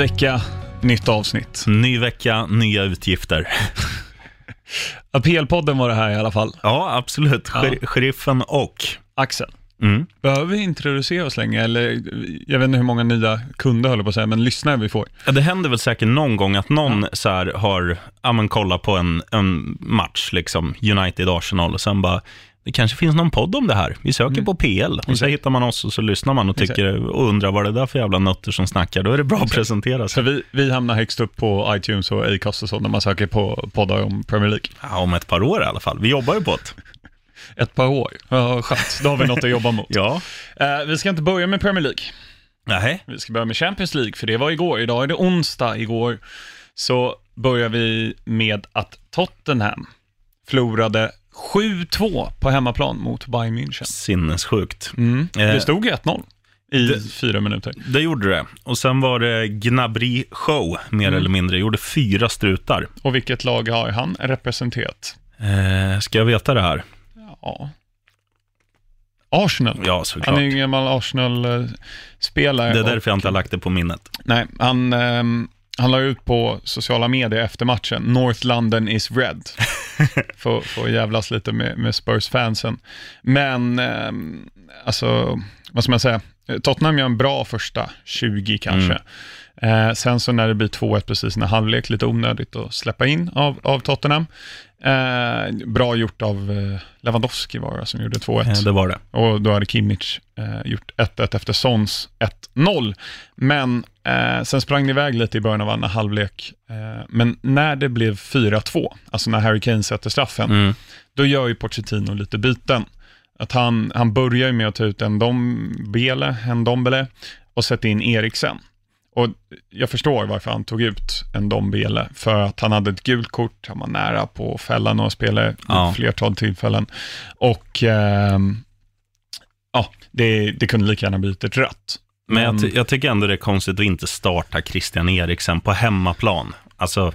vecka, nytt avsnitt. Ny vecka, nya utgifter. PL-podden var det här i alla fall. Ja, absolut. Ja. Sher- Sheriffen och... Axel, Mm. behöver vi introducera oss länge? Eller, jag vet inte hur många nya kunder håller på att säga, men lyssnare vi får. Ja, det händer väl säkert någon gång att någon så här har, ja men kolla på en, en match, liksom United-Arsenal och sen bara, det kanske finns någon podd om det här. Vi söker på PL och så hittar man oss och så lyssnar man och, tycker, och undrar vad det är där för jävla nötter som snackar. Då är det bra att presentera Så sig. vi, vi hamnar högst upp på iTunes och Acast och så när man söker på poddar om Premier League. Ja, om ett par år i alla fall. Vi jobbar ju på det. Ett par år. Ja, skönt. Då har vi något att jobba mot. Ja. Eh, vi ska inte börja med Premier League. Nej. Vi ska börja med Champions League, för det var igår. Idag är det onsdag. Igår så börjar vi med att Tottenham förlorade 7-2 på hemmaplan mot Bayern München. Sinnessjukt. Mm. Eh, Det stod ju 1-0 i det- fyra minuter. Det gjorde det. Och sen var det Gnabry show, mer Mm. eller mindre. Gjorde fyra strutar. Och vilket lag har han representerat? Eh, ska jag veta det här? Ja. Arsenal. Ja, såklart. Han är en gammal Arsenal-spelare. Det är och- därför jag inte har lagt det på minnet. Nej, han, ehm, han la ut på sociala medier efter matchen, North London is red. för, för att jävlas lite med, med Spurs-fansen. Men, ehm, alltså, vad ska man säga? Tottenham gör en bra första 20 kanske. Eh, sen så när det blir 2-1 precis när halvlek, lite onödigt att släppa in av, av Tottenham. Eh, bra gjort av eh, Lewandowski var det som gjorde 2-1. Eh, det var det. Och då hade Kimmich eh, gjort 1-1 efter Sons 1-0. Men eh, sen sprang det iväg lite i början av andra halvlek. Eh, men när det blev 4-2, alltså när Harry Kane sätter straffen, Mm. då gör ju Pochettino lite byten. Att han, han börjar ju med att ta ut en Dombele, en Dombele och sätta in Eriksen. Och jag förstår varför han tog ut en Dombele, för att han hade ett gult kort, han var nära på att fälla några spelare Ja. flertal tillfällen. Och ehm, ja, det, det kunde lika gärna blivit ett rött. Men jag, ty- jag tycker ändå det är konstigt att inte starta Christian Eriksen på hemmaplan. Alltså,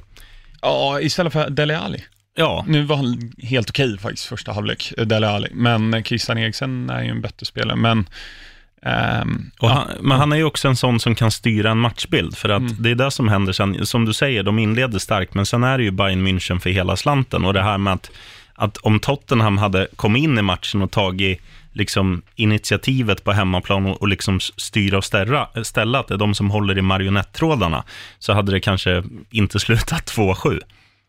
Ja, istället för Dele Alli. ja, Nu var han helt okej faktiskt första halvlek, eh, Dele Alli, men Christian Eriksen är ju en bättre spelare. Men ehm, och ja, han, men han är ju också en sån som kan styra en matchbild. För att Mm. det är det som händer sen. Som du säger, de inleder starkt, men sen är det ju Bayern München för hela slanten. Och det här med att, att om Tottenham hade kommit in i matchen och tagit liksom initiativet på hemmaplan och, och liksom styra och ställa, ställa, att det är de som håller i marionettrådarna, så hade det kanske inte slutat 2-7.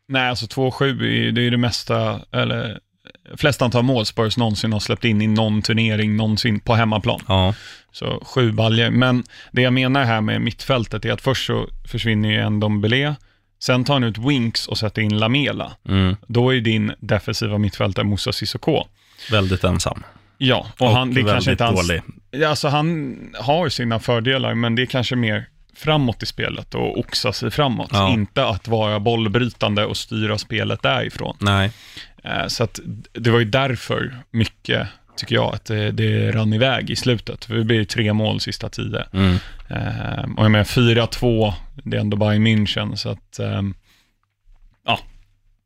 nej, alltså 2-7, är- det är det mesta, eller flest antal mål Spurs någonsin har släppt in i någon turnering någonsin på hemmaplan. Ja, Så sju baljer. Men det jag menar här med mittfältet är att först så försvinner ju en Dombele, sen tar han ut Winks och sätter in Lamela. mm, Då är din defensiva mittfältare Moussa Sissoko. väldigt ensam. Ja, och, han, det kanske inte hans... dålig. Alltså han har sina fördelar, men det är kanske mer framåt i spelet och oxa sig framåt. Ja. Inte att vara bollbrytande och styra spelet därifrån. Nej, Eh, Så att det var ju därför mycket, tycker jag, att det, det rann iväg i slutet. För det blir tre mål sista tio. mm. Eh, och jag menar 4-2, det är ändå Bayern München, så att, ehm, ja,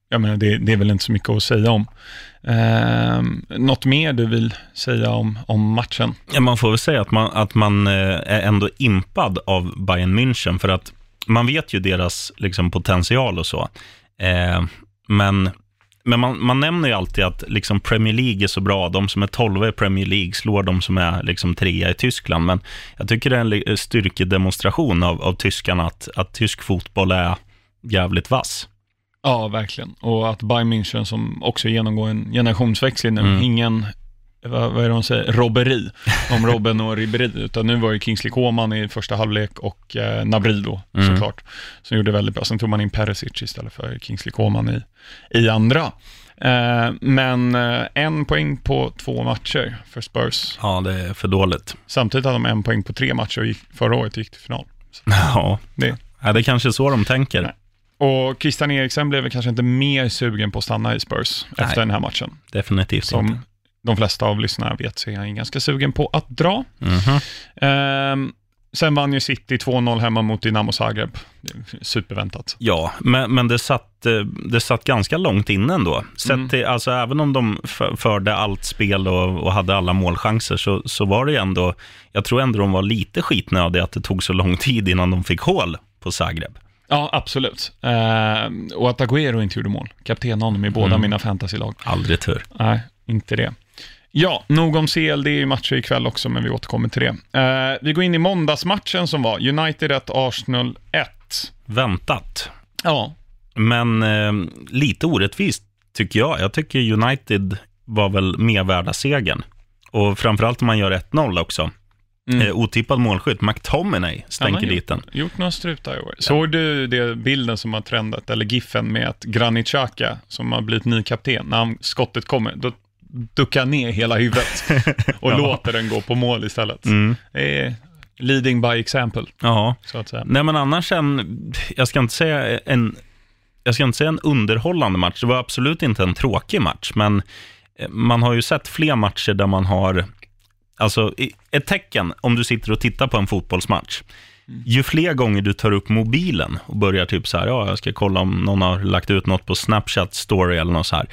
jag menar det, det är väl inte så mycket att säga om. Eh, något mer du vill säga om, om matchen? Ja, man får väl säga att man, att man eh, är ändå impad av Bayern München, för att man vet ju deras liksom, potential och så. Eh, men men man, man nämner ju alltid att liksom, Premier League är så bra. De som är 12 i Premier League slår de som är liksom, trea i Tyskland. Men jag tycker det är en eh, styrkedemonstration av, av tyskarna att, att tysk fotboll är jävligt vass. Ja, verkligen. Och att Bayern München som också genomgår en generationsväxling nu, Mm. ingen, vad, vad är det de säger, robberi om Robben och Ribéry, utan nu var ju Kingsley Coman i första halvlek och eh, Nabri då, Mm. såklart, som gjorde väldigt bra. Sen tog man in Perisic istället för Kingsley Coman i, i andra. Eh, men eh, en poäng på två matcher för Spurs. Ja, det är för dåligt. Samtidigt hade de en poäng på tre matcher och gick, förra året gick till final. Ja, Det. ja det är kanske så de tänker. Nej. Och Christian Eriksen blev väl kanske inte mer sugen på att stanna i Spurs Nej. efter den här matchen. Definitivt inte. Som de flesta av lyssnarna vet så är han ganska sugen på att dra. Mhm. Ehm, sen vann ju City 2-0 hemma mot Dinamo Zagreb. Superväntat. Ja, men, men det, satt, eh, det satt ganska långt inne ändå. Sett Mm. till, alltså, även om de förde allt spel och, och hade alla målchanser så, så var det ändå, jag tror ändå de var lite skitnödiga att det tog så lång tid innan de fick hål på Zagreb. Ja, absolut. Eh, och att Agüero inte gjorde mål. Kapten honom i båda Mm. mina fantasylag. Aldrig tur. Nej, inte det. Ja, nog om CL, det är ju matcher ikväll också, men vi återkommer till det. Eh, vi går in i måndagsmatchen som var United 1, Arsenal 1. Väntat. Ja, Men eh, lite orättvist tycker jag. Jag tycker United var väl mer värda segern. Och framförallt om man gör 1-0 också. Mm. Eh, otippad målskytt, McTominay stänker dit den. gjort några strutar i år. Såg du det bilden som har trendat, eller giffen med att Granit Xhaka, som har blivit ny kapten, när han, skottet kommer, då duckar ner hela huvudet och Ja. låter den gå på mål istället. Mm. Är leading by example, Ja, så att säga. nej men annars en, jag ska inte säga en, jag ska inte säga en underhållande match. Det var absolut inte en tråkig match, men eh, man har ju sett fler matcher där man har, alltså ett tecken om du sitter och tittar på en fotbollsmatch. Ju fler gånger du tar upp mobilen och börjar typ så här, ja, jag ska kolla om någon har lagt ut något på Snapchat story eller något så här.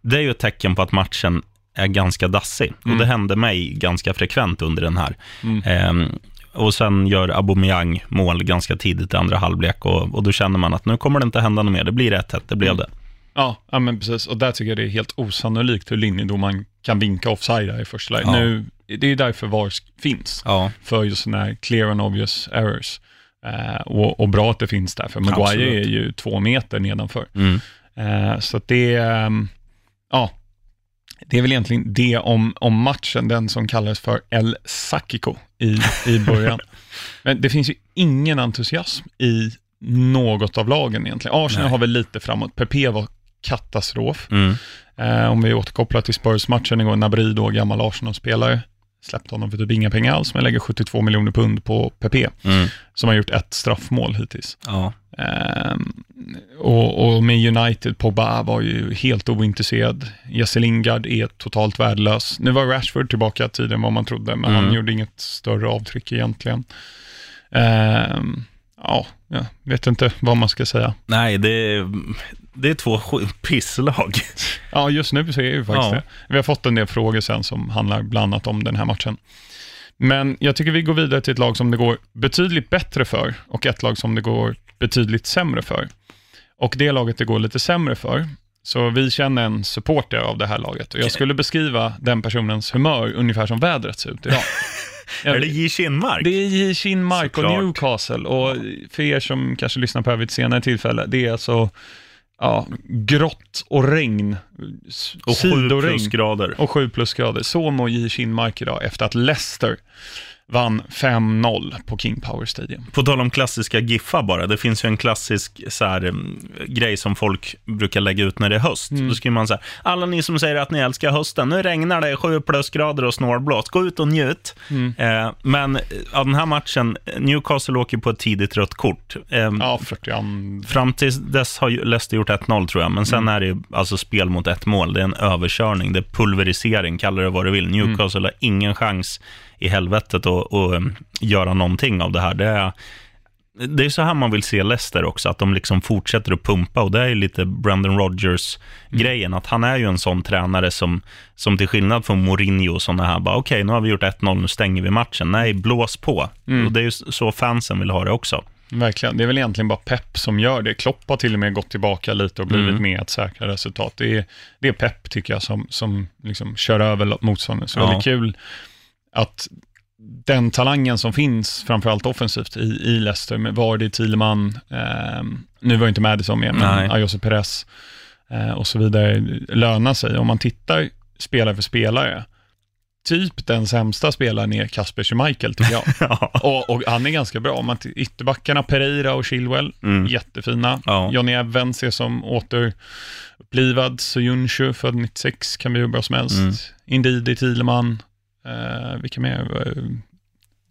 Det är ju ett tecken på att matchen är ganska dassig. Och det hände mig ganska frekvent under den här. Ehm, och sen gör Aubameyang mål ganska tidigt i andra halvlek och, och då känner man att nu kommer det inte hända något mer. Det blir 1-1, det blev det. Ja, ja, men precis. Och där tycker jag det är helt osannolikt hur linjedomaren kan vinka offside i första läget. Ja. Nu, det är därför VAR finns, Ja, för just sådana här clear and obvious errors. Eh, och, och bra att det finns där, för Maguire Absolut. är ju två meter nedanför. mm. Eh, så att det ehm, ja, det är väl egentligen det om, om matchen, den som kallades för El Sakiko i, i början. Men det finns ju ingen entusiasm i något av lagen egentligen. Arsenal Nej. har väl lite framåt. PP var katastrof. Mm. Eh, om vi återkopplar till Spurs-matchen igår, Nabri då, gammal Arsenal-spelare, släppte honom för typ inga pengar alls, men lägger 72 miljoner pund på PP, Mm. som har gjort ett straffmål hittills. Ja. Ehm, och, och med United, Pogba var ju helt ointresserad. Jesse Lingard är totalt värdelös. Nu var Rashford tillbaka tidigare än vad man trodde, men Mm. han gjorde inget större avtryck egentligen. Ehm, ja, jag vet inte vad man ska säga. Nej, det det är två pisslag. Ja, just nu det ju faktiskt Ja. det. Vi har fått en del frågor sen som handlar bland annat om den här matchen. Men jag tycker vi går vidare till ett lag som det går betydligt bättre för och ett lag som det går betydligt sämre för. Och det laget det går lite sämre för, så vi känner en supporter av det här laget och jag skulle beskriva den personens humör ungefär som vädret ser ut idag. Jag- Är det J. Kinmark? det är J. Kinmark och. Newcastle och för er som kanske lyssnar på det vid ett senare tillfälle, det är alltså ja, grått och regn, Och sju plusgrader. och sju plusgrader. Så mår J. Kinmark idag efter att Leicester vann 5-0 på King Power Stadium. På tal om klassiska giffar bara, det finns ju en klassisk så här, mm, grej som folk brukar lägga ut när det är höst. Mm. Då skriver man så här, alla ni som säger att ni älskar hösten, nu regnar det, sju plusgrader och snålblåst, gå ut och njut. Mm. Eh, men eh, av den här matchen, Newcastle åker på ett tidigt rött kort. Eh, Ja, 40 Fram till dess har Leicester gjort 1-0 tror jag, men sen Mm. är det alltså spel mot ett mål. Det är en överkörning, det är pulverisering, kalla det vad du vill. Newcastle har ingen chans i helvetet att, att um, göra någonting av det här. Det är, det är så här man vill se Leicester också, att de liksom fortsätter att pumpa och det är ju lite Brandon Rodgers-grejen, att han är ju en sån tränare som, som till skillnad från Mourinho och sådana här, bara okej, nu har vi gjort 1-0, nu stänger vi matchen. Nej, blås på. Mm. Och det är ju så fansen vill ha det också. Verkligen. Det är väl egentligen bara Pep som gör det. Klopp har till och med gått tillbaka lite och blivit Mm. med att säkra resultat. Det är, det är Pep, tycker jag, som, som liksom kör över motståndaren. Så Ja. väldigt kul att den talangen som finns, framförallt offensivt, i, i Leicester, med Vardy, Thielemann, eh, nu var inte Madison med, men Nej. Ayose Perez eh, och så vidare, lönar sig. Om man tittar spelare för spelare, typ den sämsta spelaren är Kasper Schmeichel, tycker jag. Ja. Och, och han är ganska bra. Om man ytterbackarna, Pereira och Chilwell, Mm. jättefina. Ja. Johnny Evans är som återupplivad. Soyuncu, född 96, kan bli hur bra som helst. Mm. Indidi, Thielemann, eh, vilka mer?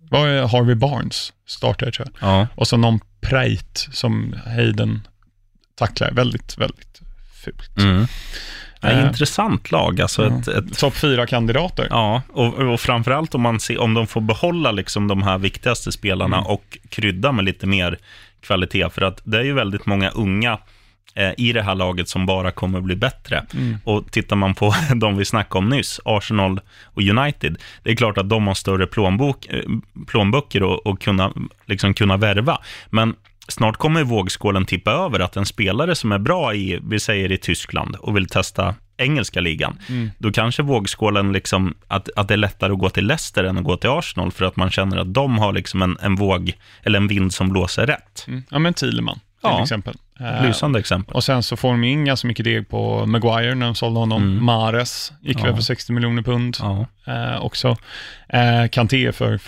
Vad är Harvey Barnes? Startar tror jag. Ja. Och så någon Preit som Hayden tacklar. Väldigt, väldigt fult. Mm. Ja, Eh, intressant lag. Alltså ja. ett, ett, Topp fyra kandidater. ja, och, och framförallt om, man ser, om de får behålla liksom de här viktigaste spelarna Mm. och krydda med lite mer kvalitet. För att det är ju väldigt många unga i det här laget som bara kommer bli bättre. Mm. Och tittar man på de vi snackade om nyss, Arsenal och United, det är klart att de har större plånbok, eh, plånböcker och, och kunna, liksom kunna värva. Men snart kommer vågskålen tippa över att en spelare som är bra i, vi säger i Tyskland och vill testa engelska ligan, Mm. då kanske vågskålen, liksom, att, att det är lättare att gå till Leicester än att gå till Arsenal, för att man känner att de har liksom en, en våg, eller en vind som blåser rätt. Mm. Ja, men Thielemann till Ja. exempel. Eh, Lysande exempel. och sen så får de inga så mycket deg på Maguire när de sålde honom. Mm. Mares gick Ja. väl för 60 miljoner pund Ja. eh, också. Eh, Kanté för,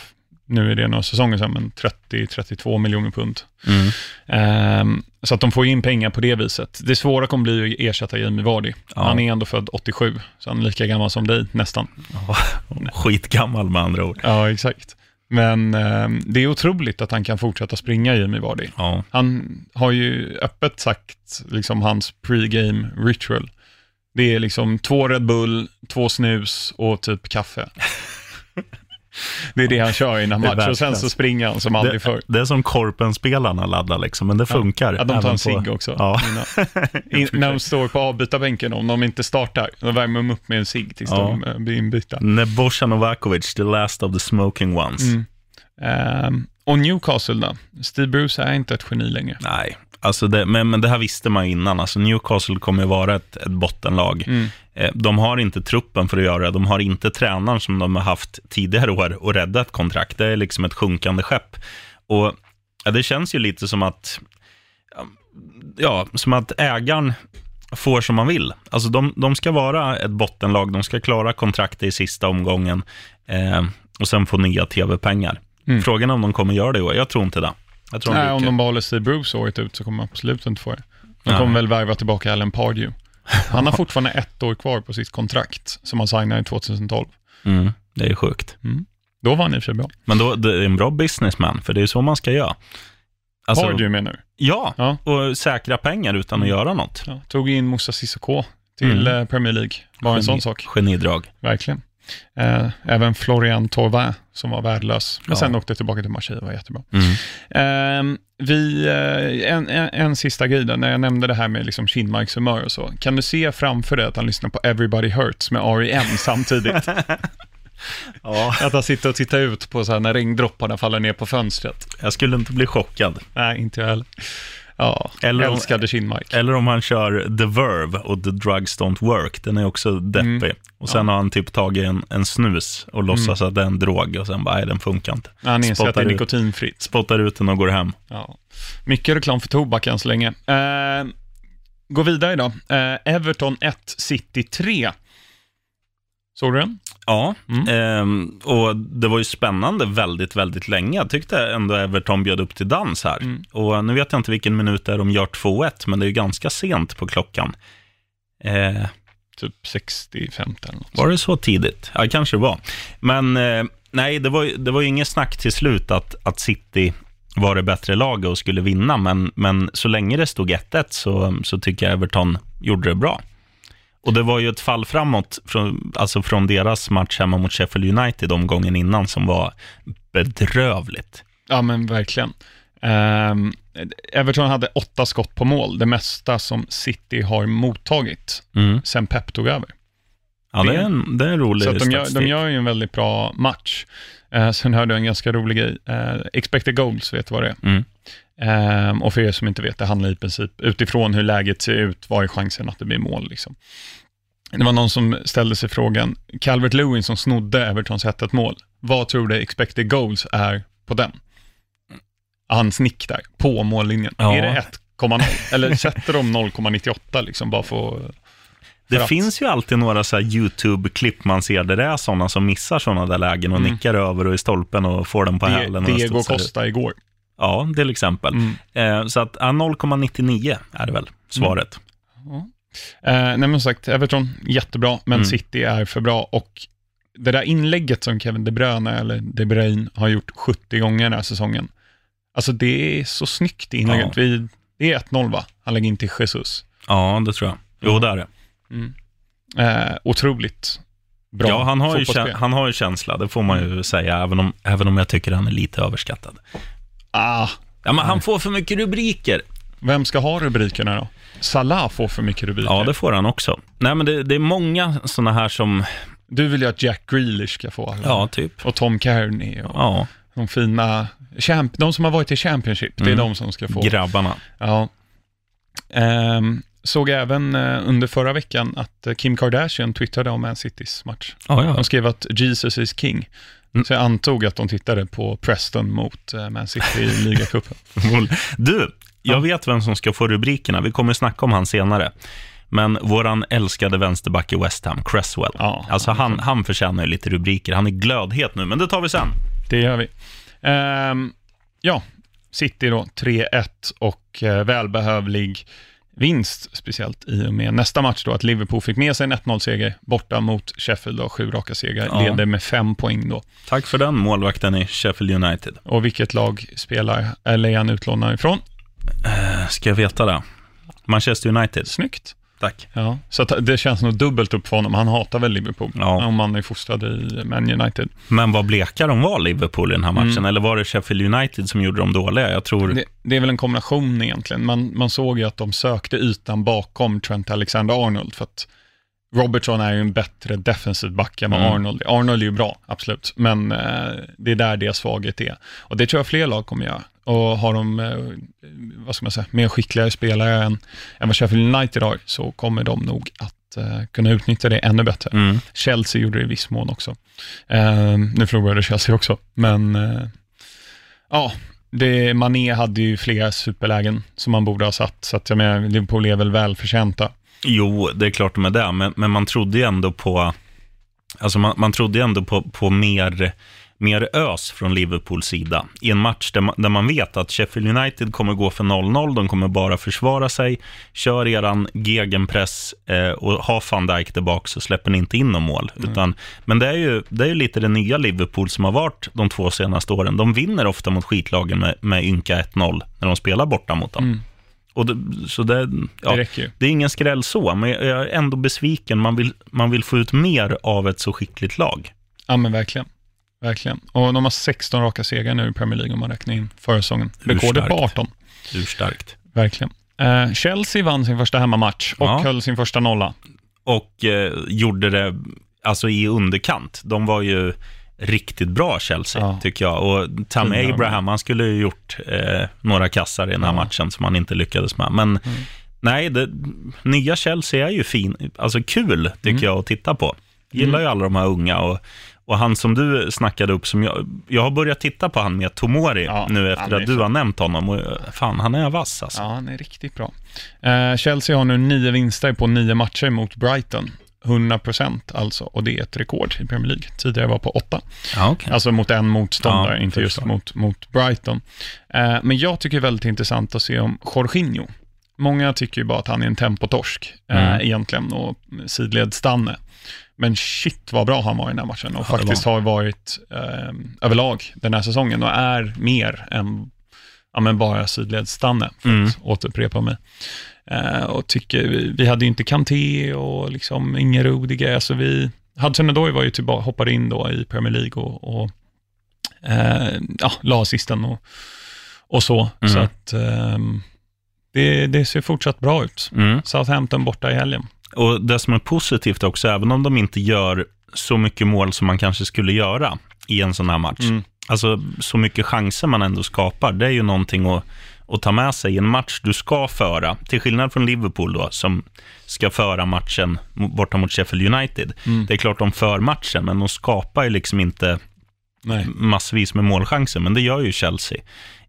nu är det några säsonger sedan, men 30-32 miljoner pund. Mm. Ehm, så att de får in pengar på det viset. Det svåra kommer bli att ersätta Jamie Vardy. Ja. Han är ändå född 87, så han är lika gammal som dig nästan. Ja. Skitgammal med andra ord. Ja, exakt. Men ehm, det är otroligt att han kan fortsätta springa Jamie Vardy. Ja. Han har ju öppet sagt liksom hans pre-game ritual. Det är liksom två Red Bull, två snus och typ kaffe. Det är det han kör innan match och sen så springer han som aldrig förr. Det, är som Korpen-spelarna laddar liksom, men det funkar. Ja, de tar en cigg också. Ja. In, när de står på avbytarbänken, om de inte startar, då värmer de upp med en cigg tills Ja. de eh, blir inbytta. Nebojsa Novakovic, the last of the smoking ones. Mm. Ehm, och Newcastle då? Steve Bruce är inte ett geni längre. Nej, alltså det, men, men det här visste man ju innan. Alltså Newcastle kommer ju vara ett, ett bottenlag. Mm. Eh, De har inte truppen för att göra det. De har inte tränaren som de har haft tidigare år och rädda ett kontrakt. Det är liksom ett sjunkande skepp. Och ja, det känns ju lite som att, ja, som att ägaren får som man vill. Alltså de, de ska vara ett bottenlag, de ska klara kontraktet i sista omgången eh, och sen få nya tv-pengar. Mm. Frågan är om de kommer göra det i år. Jag tror inte det. Jag tror Nej, de om de behåller Steve Bruce året ut så kommer man absolut inte få det. De Nej. kommer väl värva tillbaka Alan Pardew. Han har fortfarande ett år kvar på sitt kontrakt som han signade 2012. Mm, det är sjukt. Då var han i och för sig bra. Men då, det är en bra businessman, för det är så man ska göra. Alltså, Pardew menar du? Ja, Ja. och säkra pengar utan att Mm. göra något. ja. Tog in Moussa Sissoko till Mm. eh, Premier League. Bara en sån Geni- sak, Genidrag. verkligen. Eh, även Florian Thauvin som var värdelös, men Ja. sen åkte tillbaka till Marseille och var jättebra. Mm. Ehm, vi, eh, en, en, en sista grej då, när jag nämnde det här med liksom Kinmarks humör och så. Kan du se framför dig att han lyssnar på Everybody Hurts med R.E.M. samtidigt? Ja. att han sitter och tittar ut på så här när regndropparna faller ner på fönstret. Jag skulle inte bli chockad. Nej, inte jag heller. Ja, Eller om- älskade Kinmark. Eller om han kör The Verve och The Drugs Don't Work. Den är också deppig. Mm. Och sen har han typ tagit en, en snus och låtsas att det är en drog och sen bara, nej den funkar inte. Han inser att det är nikotinfritt. Spottar ut den och går hem. Ja. Mycket reklam för tobak än så länge. Eh, gå vidare då. Eh, Everton 1, City 3. Såg du den? Ja, Mm. ehm, och det var ju spännande väldigt, väldigt länge. Jag tyckte ändå Everton bjöd upp till dans här. Mm. Och nu vet jag inte vilken minut det är de gör 2-1, men det är ju ganska sent på klockan. Eh, Typ 65 eller något. var det så tidigt? Ja, kanske det var. Men eh, nej, det var, det var ju inget snack till slut att, att City var det bättre laget och skulle vinna, men, men så länge det stod 1-1 så, så tycker jag Everton gjorde det bra. Och det var ju ett fall framåt från, alltså från deras match hemma mot Sheffield United omgången innan som var bedrövligt. Ja, men verkligen. Ehm, Everton hade åtta skott på mål, det mesta som City har mottagit Mm. sen Pep tog över. Ja, det är en, det är en rolig Så de, gör, de gör ju en väldigt bra match. Eh, sen hörde jag en ganska rolig grej. Eh, expected goals, vet du vad det är? Mm. Ehm, och för er som inte vet, det handlar i princip utifrån hur läget ser ut, vad är chansen att det blir mål? Liksom. Det var någon som ställde sig frågan, Calvert Lewin som snodde Evertons 1 mål, vad tror du expected goals är på den? Hans nick där, på mållinjen. Ja. Är det 1,0? Eller sätter de 0,98 liksom bara för Det att- finns ju alltid några så YouTube-klipp man ser där det är sådana som missar sådana där lägen och Mm. nickar över och i stolpen och får den på hälen. Diego. Costa igår. Ja, till exempel. Mm. Eh, så att ja, 0,99 är det väl svaret. Eh, nej men som sagt, Everton jättebra, men Mm. City är för bra. Och det där inlägget som Kevin De Bruyne, eller De Bruyne, har gjort 70 gånger den här säsongen. Alltså det är så snyggt inlägget. Ja. Vi, det är 1-0 va? Han lägger in till Jesus. Ja, det tror jag. Jo, det är det. Eh, otroligt bra ja, han har, ju han har ju känsla, det får man ju säga, även om, även om jag tycker han är lite överskattad. Ah, Ja, men han får för mycket rubriker. vem ska ha rubrikerna då? Salah får för mycket rubriker. Ja, det får han också. Nej, men det, det är många sådana här som, Du vill ju att Jack Grealish ska få alla. ja, typ. Och Tom Kearney. Och, Ja, de fina, champ, de som har varit i Championship, det är Mm. de som ska få. Grabbarna. Ja. Ehm, såg även eh, under förra veckan att eh, Kim Kardashian twittrade om Man Citys match. Ja, ja. De skrev att Jesus is king. Mm. Så jag antog att de tittade på Preston mot eh, Man City i ligacupen. Du, jag Ja. vet vem som ska få rubrikerna. Vi kommer snacka om han senare. Men våran älskade vänsterback i West Ham, Cresswell. Ja, alltså han, han förtjänar ju lite rubriker. Han är glödhet nu, men det tar vi sen. Det gör vi. Ehm, ja, City då 3-1 och eh, välbehövlig vinst, speciellt i och med nästa match då, att Liverpool fick med sig en 1-0-seger borta mot Sheffield och sju raka segrar, Ja. leder med fem poäng då. Tack för den, målvakten i Sheffield United. Och vilket lag spelar, eller han utlånad ifrån? Eh, Ska jag veta det? Manchester United. Snyggt. Tack. Ja, så det känns nog dubbelt upp för honom. Han hatar väl Liverpool, Ja. om han är fostrad i Man United. Men vad bleka de var, Liverpool, i den här matchen? Mm. Eller var det Sheffield United som gjorde dem dåliga? Jag tror... Det, det är väl en kombination egentligen. Man, man såg ju att de sökte ytan bakom Trent Alexander-Arnold, för att Robertson är ju en bättre defensiv back än vad Mm. Arnold är. Arnold är ju bra, absolut, men eh, det är där deras svaghet är. Och det tror jag fler lag kommer göra. Och har de, eh, vad ska man säga, mer skickligare spelare än, än vad Sheffield United har, så kommer de nog att eh, kunna utnyttja det ännu bättre. Mm. Chelsea gjorde det i viss mån också. Eh, nu förlorade Chelsea också, men eh, ja, det, Mané hade ju flera superlägen som man borde ha satt, så att jag menar, Liverpool är väl välförtjänta. Jo, det är klart de är det, men, men man trodde ju ändå på, alltså man, man trodde ju ändå på, på mer, mer ös från Liverpools sida i en match där man, där man vet att Sheffield United kommer gå för 0-0, de kommer bara försvara sig, kör eran gegenpress eh, och har van Dijk tillbaka så släpper ni inte in någon mål. Utan, men det är, ju, det är ju lite det nya Liverpool som har varit de två senaste åren. De vinner ofta mot skitlagen med, med ynka 1-0 när de spelar borta mot dem. Mm. Och det, så det, ja, Det det är ingen skräll så, men jag är ändå besviken. Man vill, man vill få ut mer av ett så skickligt lag. Ja, men verkligen. Verkligen. Och de har 16 raka segrar nu i Premier League om man räknar in förra säsongen. Hur Rekordet på starkt? 18. Urstarkt. Verkligen. Eh, Chelsea vann sin första hemmamatch och Ja. höll sin första nolla. Och eh, gjorde det alltså i underkant. De var ju riktigt bra, Chelsea, Ja. tycker jag. Och Tammy Fina. Abraham, han skulle ju gjort eh, några kassar i den här Ja. matchen som han inte lyckades med. Men nej, det, nya Chelsea är ju fin. Alltså kul, tycker Mm. jag, att titta på. Gillar ju alla de här unga. Och, och han som du snackade upp, som jag, jag har börjat titta på han med Tomori Ja, nu efter att du så- har nämnt honom. Och, eh, fan, han är vass alltså. Ja, han är riktigt bra. Eh, Chelsea har nu nio vinster på nio matcher mot Brighton. 100% alltså, och det är ett rekord i Premier League. Tidigare var på åtta. Ja, okej. Alltså mot en motståndare, Ja, inte just mot, mot Brighton. Eh, men jag tycker det är väldigt intressant att se om Jorginho. Många tycker ju bara att han är en tempotorsk eh, Mm. egentligen och sidledsstanne. Men shit vad bra han var i den här matchen och Ja, faktiskt har varit eh, överlag den här säsongen och är mer än ja, men bara sidledsstanne, för Mm. att återupprepa mig. Eh, och tycker, vi, vi hade ju inte Kanté och liksom ingen Rudiger, alltså vi, Hudson Odoi var ju tillbaka, hoppade in då i Premier League och, och eh, ja, la assisten och, och så. Mm. Så att ehm, det, det ser fortsatt bra ut. Mm. Southampton borta i helgen. Och det som är positivt också, även om de inte gör så mycket mål som man kanske skulle göra i en sån här match. Mm. Alltså så mycket chanser man ändå skapar, det är ju någonting att, att ta med sig i en match du ska föra. Till skillnad från Liverpool då, som ska föra matchen borta mot Sheffield United. Mm. Det är klart de för matchen, men de skapar ju liksom inte Nej. massvis med målchanser, men det gör ju Chelsea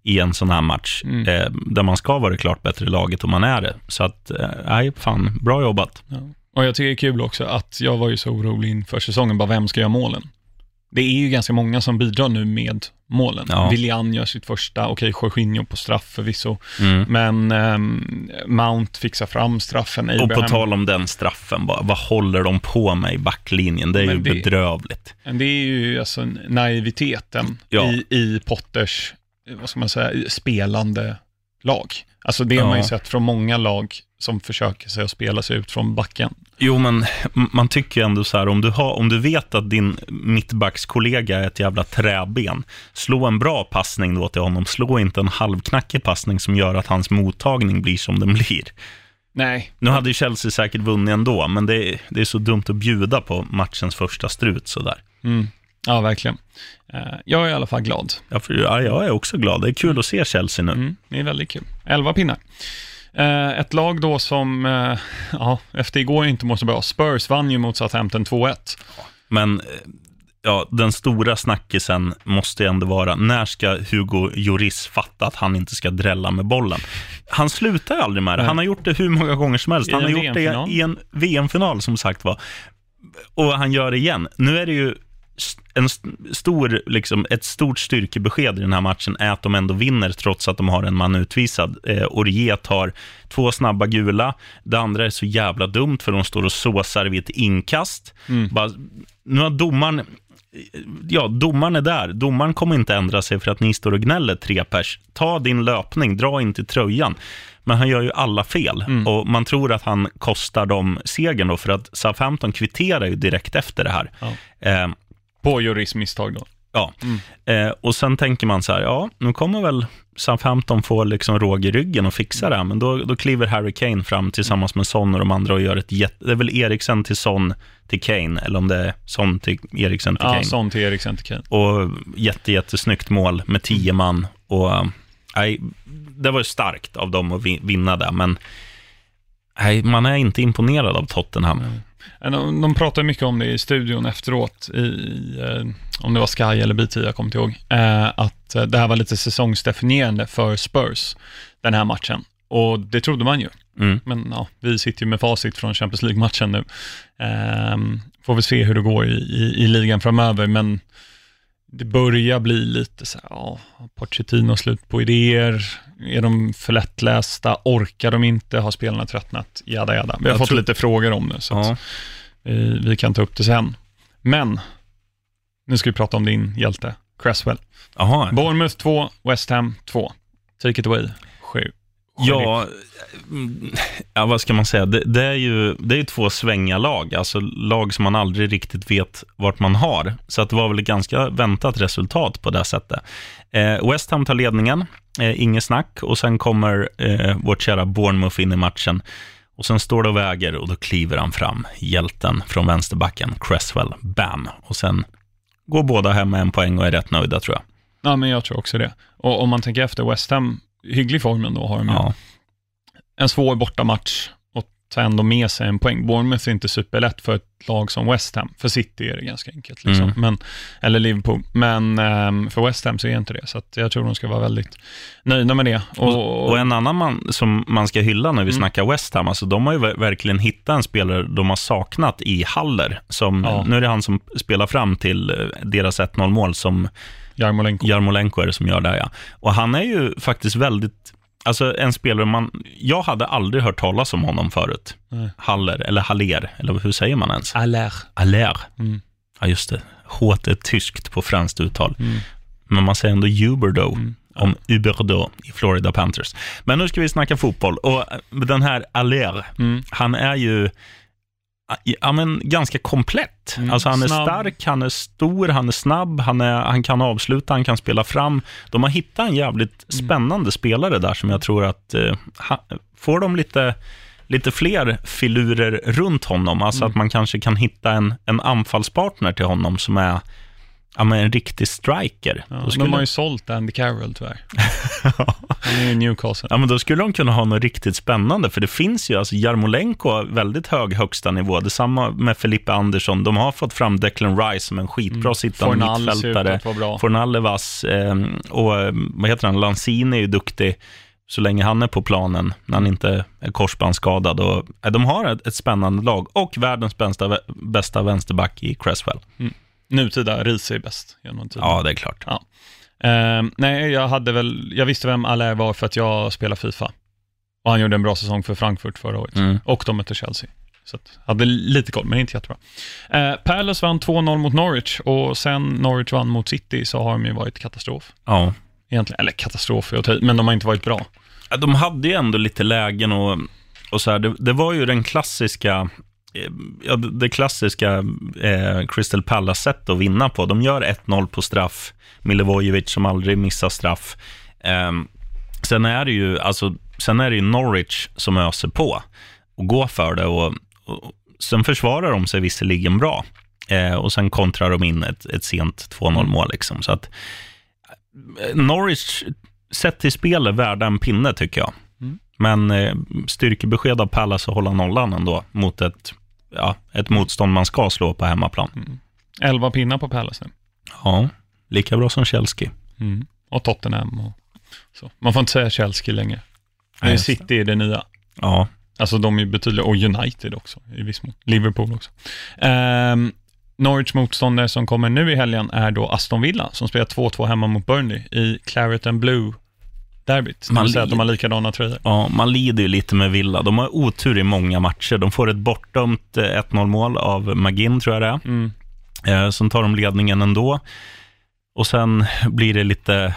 i en sån här match, Mm. eh, där man ska vara det klart bättre laget om man är det. Så att, eh, nej, fan, bra jobbat. Ja. Och jag tycker det är kul också att jag var ju så orolig inför säsongen, bara vem ska göra målen? Det är ju ganska många som bidrar nu med målen. Ja. Willian gör sitt första, okej, Jorginho på straff förvisso, Mm. men ehm, Mount fixar fram straffen. Och på Abraham- tal om den straffen, bara, vad håller de på med i backlinjen? Det är Men ju det- bedrövligt. Det är ju alltså naiviteten Ja. i, i Potters, vad ska man säga, spelande lag. Alltså det har Ja. man ju sett från många lag som försöker sig att spela sig ut från backen. Jo, men man tycker ändå så här, om du, har, om du vet att din mittbackskollega är ett jävla träben, slå en bra passning då till honom. Slå inte en halvknackig passning som gör att hans mottagning blir som den blir. Nej, Nu hade ju Chelsea säkert vunnit ändå, men det är, det är så dumt att bjuda på matchens första strut sådär. mm. Ja, verkligen. Eh, Jag är i alla fall glad. Ja, för, ja, jag är också glad. Det är kul att se Chelsea nu. Mm, det är väldigt kul. 11 pinnar. Eh, Ett lag då som, eh, ja, efter igår inte mår så bra. Spurs vann ju mot Southampton 2-1. Men ja, den stora snackisen måste ju ändå vara, när ska Hugo Lloris fatta att han inte ska drälla med bollen? Han slutar ju aldrig med det. Han har gjort det hur många gånger som helst. Han har gjort det i en VM-final, som sagt var. Och han gör det igen. Nu är det ju en st- stor, liksom, ett stort styrkebesked i den här matchen är att de ändå vinner trots att de har en man utvisad. Eh, Orier tar två snabba gula. Det andra är så jävla dumt för de står och såsar vid ett inkast. Bara, nu har domaren Ja, domaren är där. Domaren kommer inte ändra sig för att ni står och gnäller tre pers. Ta din löpning, dra inte tröjan. Men han gör ju alla fel och man tror att han kostar dem segern då, för att Southampton kvitterar ju direkt efter det här. Ja. Eh, På Juris misstag då. Ja, eh, och sen tänker man så här, ja, nu kommer väl Southampton få liksom råg i ryggen och fixa det här, men då, då kliver Harry Kane fram tillsammans med Son och de andra och gör ett jätte, det är väl Eriksen till Son till Kane, eller om det är Son till Eriksen till Ja, Kane. sånt till Eriksen till Kane. Och jätte, jättesnyggt mål med tio man. Och, eh, nej, det var ju starkt av dem att vi- vinna där, men nej, man är inte imponerad av Tottenham. Eh, De, de pratar mycket om det i studion efteråt, i, eh, om det var Sky eller BT, jag kommer inte ihåg, eh, att eh, det här var lite säsongsdefinierande för Spurs, den här matchen. Och det trodde man ju. Mm. Men ja, vi sitter ju med facit från Champions League-matchen nu. Ehm, får vi se hur det går i, i, i ligan framöver, men det börjar bli lite så här, ja, Pochettino slut på idéer? Är de för lättlästa? Orkar de inte? Har spelarna tröttnat? Jada, jada. Vi har Jag fått tror- lite frågor om det, så Ja. vi, vi kan ta upp det sen. Men, nu ska vi prata om din hjälte, Cresswell. Jaha. Bournemouth 2, West Ham 2. Take it away. Sju. Ja, mm, ja, vad ska man säga? Det, det är ju det är två svänga lag, alltså lag som man aldrig riktigt vet vart man har. Så att det var väl ett ganska väntat resultat på det sättet. Eh, West Ham tar ledningen, eh, inget snack, och sen kommer eh, vårt kära Bournemouth in i matchen. Och sen står det och väger och då kliver han fram, hjälten från vänsterbacken, Cresswell, bam. Och sen går båda hem med en poäng och är rätt nöjda tror jag. Ja, men jag tror också det. Och om man tänker efter, West Ham, hygglig formen då har de ju. Ja. En svår bortamatch och ta ändå med sig en poäng. Bournemouth är inte superlätt för ett lag som West Ham. För City är det ganska enkelt, liksom. Mm. men, eller Liverpool. Men ehm, för West Ham så är inte det, så jag tror de ska vara väldigt nöjda med det. Och, och en annan man som man ska hylla när vi Mm. snackar West Ham, alltså de har ju ver- verkligen hittat en spelare de har saknat i Haller. Som, Ja. Nu är det han som spelar fram till eh, deras 1-0 mål, som Jarmolenko. Jarmolenko är det som gör det, ja. Och han är ju faktiskt väldigt, alltså en spelare man, jag hade aldrig hört talas om honom förut. Nej. Haller, eller Haller, eller hur säger man ens? Aller. Aller. Mm. Ja, just det. H är tyskt på franskt uttal. Mm. Men man säger ändå Huberdo Mm. om Huberdo i Florida Panthers. Men nu ska vi snacka fotboll. Och den här Aller, Mm. han är ju ja, men ganska komplett. Mm. Alltså han är Snabb. stark, han är stor, han är snabb, han, är, han kan avsluta, han kan spela fram. De har hittat en jävligt Mm. spännande spelare där som jag tror att eh, får de lite lite fler filurer runt honom, alltså Mm. att man kanske kan hitta en, en anfallspartner till honom som är ja, men en riktig striker. Ja, Då De skulle- har ju sålt Andy Carroll tyvärr. Han är ju i Newcastle. Ja, men då skulle de kunna ha något riktigt spännande, för det finns ju, alltså Jarmolenko har väldigt hög högsta nivå. Detsamma med Felipe Andersson. De har fått fram Declan Rice som en skitbra sittande Mm. Ut mittfältare. att vara bra. Fornal är vass eh, och eh, vad heter han, Lanzini är ju duktig så länge han är på planen, när han inte är korsbandsskadad. Och, eh, de har ett, ett spännande lag och världens bästa, bästa vänsterback i Cresswell. Nutida Riise är bäst genom tiden. Ja, det är klart. Ehm, nej, jag hade väl, jag visste vem Allaire var för att jag spelar Fifa. Och han gjorde en bra säsong för Frankfurt förra året. Mm. Och de mötte Chelsea. Så att, hade lite koll, men inte jättebra. Uh, Palace vann 2-0 mot Norwich och sen Norwich vann mot City så har de ju varit katastrof. Ja. Egentligen, eller katastrof är att ta men de har inte varit bra. Ja, De hade ju ändå lite lägen och, och så här, det, det var ju den klassiska, ja, det klassiska eh, Crystal Palace-sätt att vinna på. De gör 1-0 på straff, Milivojevic som aldrig missar straff. Eh, sen, är det ju, alltså, sen är det Norwich som öser på och går för det och, och sen försvarar de sig visserligen bra. Eh, och sen kontrar de in ett, ett sent 2-0 mål. Liksom. Så att, eh, Norwich, sett till spel, är värda en pinne tycker jag. Mm. Men eh, styrkebesked av Palace att hålla nollan ändå mot ett, ja, ett motstånd man ska slå på hemmaplan. Mm. 11 pinnar på Palace nu. Ja, lika bra som Chelsea. Mm. Och Tottenham och så. Man får inte säga Chelsea längre. Nej, det. City är det nya. Ja, Alltså de är betydligt, och United också i viss mån. Liverpool också. Ehm, Norwich motståndare som kommer nu i helgen är då Aston Villa som spelar 2-2 hemma mot Burnley i Claret and Blue derbyt. Man säga att de har likadana tröjor. Ja, man lider ju lite med Villa. De har otur i många matcher. De får ett bortdömt eh, 1-0 mål av McGinn, tror jag det är. Mm. Eh, sen tar de ledningen ändå. Och sen blir det lite